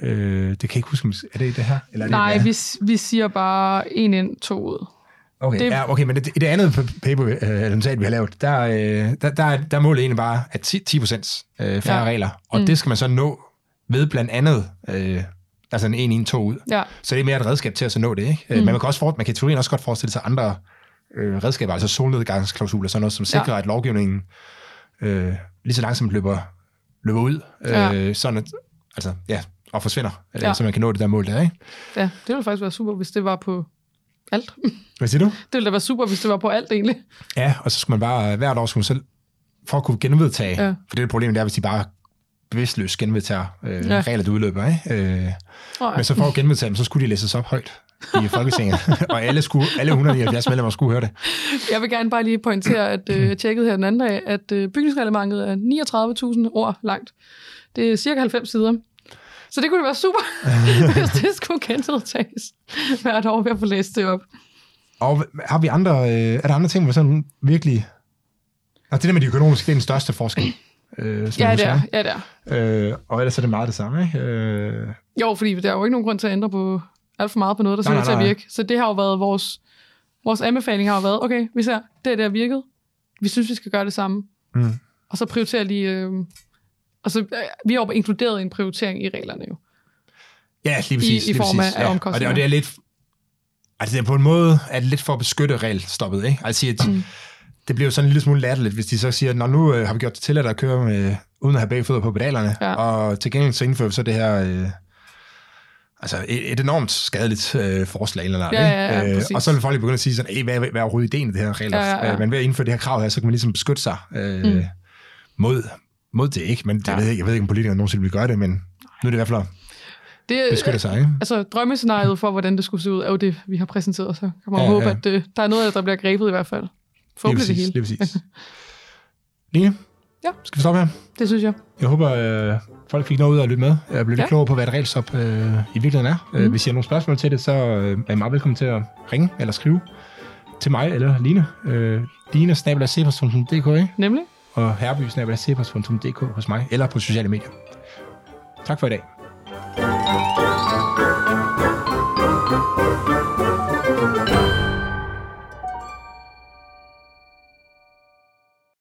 Øh, det kan jeg ikke huske, er det det her? Eller er det Nej, det vi, vi siger bare en ind, to ud. Okay, Det- det, ja, okay men det, i det andet pa- paper, øh, eller notat, vi har lavet, der, øh, der, der, der er målet egentlig bare, at 10, 10 procent øh, færre Ja. regler, og Mm. det skal man så nå ved blandt andet, øh, altså en 1 1 2 ud. Ja, Så det er mere et redskab til at så nå det, ikke? Mm. Men man kan, også for, man kan i teorien også godt forestille sig andre øh, redskaber, altså solnedgangsklausuler, sådan noget, som sikrer, ja. at lovgivningen øh, lige så langsomt løber, løber ud, øh, Ja. sådan at, altså, ja, og forsvinder, øh, Ja. så man kan nå det der mål der, ikke? ja, det ville faktisk være super, hvis det var på alt. Hvad siger du? Det ville da være super, hvis det var på alt egentlig. Ja, og så skulle man bare, hvert år skulle man selv, for at kunne genvedtage, Ja. ja. for det er problemet, det er, hvis de bare bevidstløst genvedtager øh, Ja. ja. regler, der udløber, ikke? Øh, Oh, men så for at genvedtage dem, så skulle de læses op højt. I Folketinget, og alle, skulle, alle 179 medlemmer skulle høre det. Jeg vil gerne bare lige pointere, at øh, jeg tjekkede her den anden dag, at øh, bygningsreglementet er 39.000 ord langt. Det er cirka 90 sider. Så det kunne det være super, hvis det skulle gentiltages hvert år ved at få læst det op. Og har vi andre, øh, er der andre ting, hvor sådan virkelig... Og det der med de økonomiske, det er den største forskel. Øh, Ja, det er. Ja, det er. Øh, og ellers er det meget det samme, ikke? Øh, Jo, fordi der er jo ikke nogen grund til at ændre på alt for meget på noget, der ser Nej, til at virke. Så det har jo været vores, vores anbefaling har jo været, okay, vi ser, det er der virket. Vi synes, vi skal gøre det samme. Mm. Og så prioriterer lige... Øh, og så, øh, vi har jo inkluderet en prioritering i reglerne jo. ja, lige præcis. i lige form af- ja. Og det, omkostninger. og det er lidt... Altså, det er på en måde er det lidt for at beskytte regelstoppet, ikke? Altså, at Mm. det bliver jo sådan en lille smule latterligt, hvis de så siger, Nå, nu øh, har vi gjort det tilladt at køre med, uden at have begge fødder på pedalerne, Ja. og til gengæld så indfører vi så det her... Øh, altså et, et enormt skadeligt øh, forslag eller noget, Ja, ja, ja, præcis. og så vil folk begynde at sige sådan, "Ey, hvad, hvad er overhovedet ideen i det her regler? Ja, ja, ja. Øh, men ved at indføre det her krav her, så kan man ligesom beskytte sig øh, Mm. mod, mod det, ikke? Men det Ja. ja. ved jeg, ikke- jeg ved ikke, om politikerne nogensinde vil gøre det, men nu er det i hvert fald Det, beskytte sig, ikke? Altså, drømmescenariet for, hvordan det skulle se ud, er jo det, vi har præsenteret. Så kan man Ja, håbe, ja. at øh, der er noget af det, der bliver grebet i hvert fald. Forhåbentlig det hele. lige præcis. Line? Ja. Skal vi stoppe her? Det synes jeg. Jeg håber, øh, folk fik noget ud af at lytte med. Jeg blev lidt Ja. klogere på, hvad et regelstop øh, i virkeligheden er. Mm. Hvis I har nogle spørgsmål til det, så øh, er I meget velkommen til at ringe eller skrive til mig eller Line. Øh, Line ikke? Nemlig. Og herby hos mig, eller på sociale medier. Tak for i dag.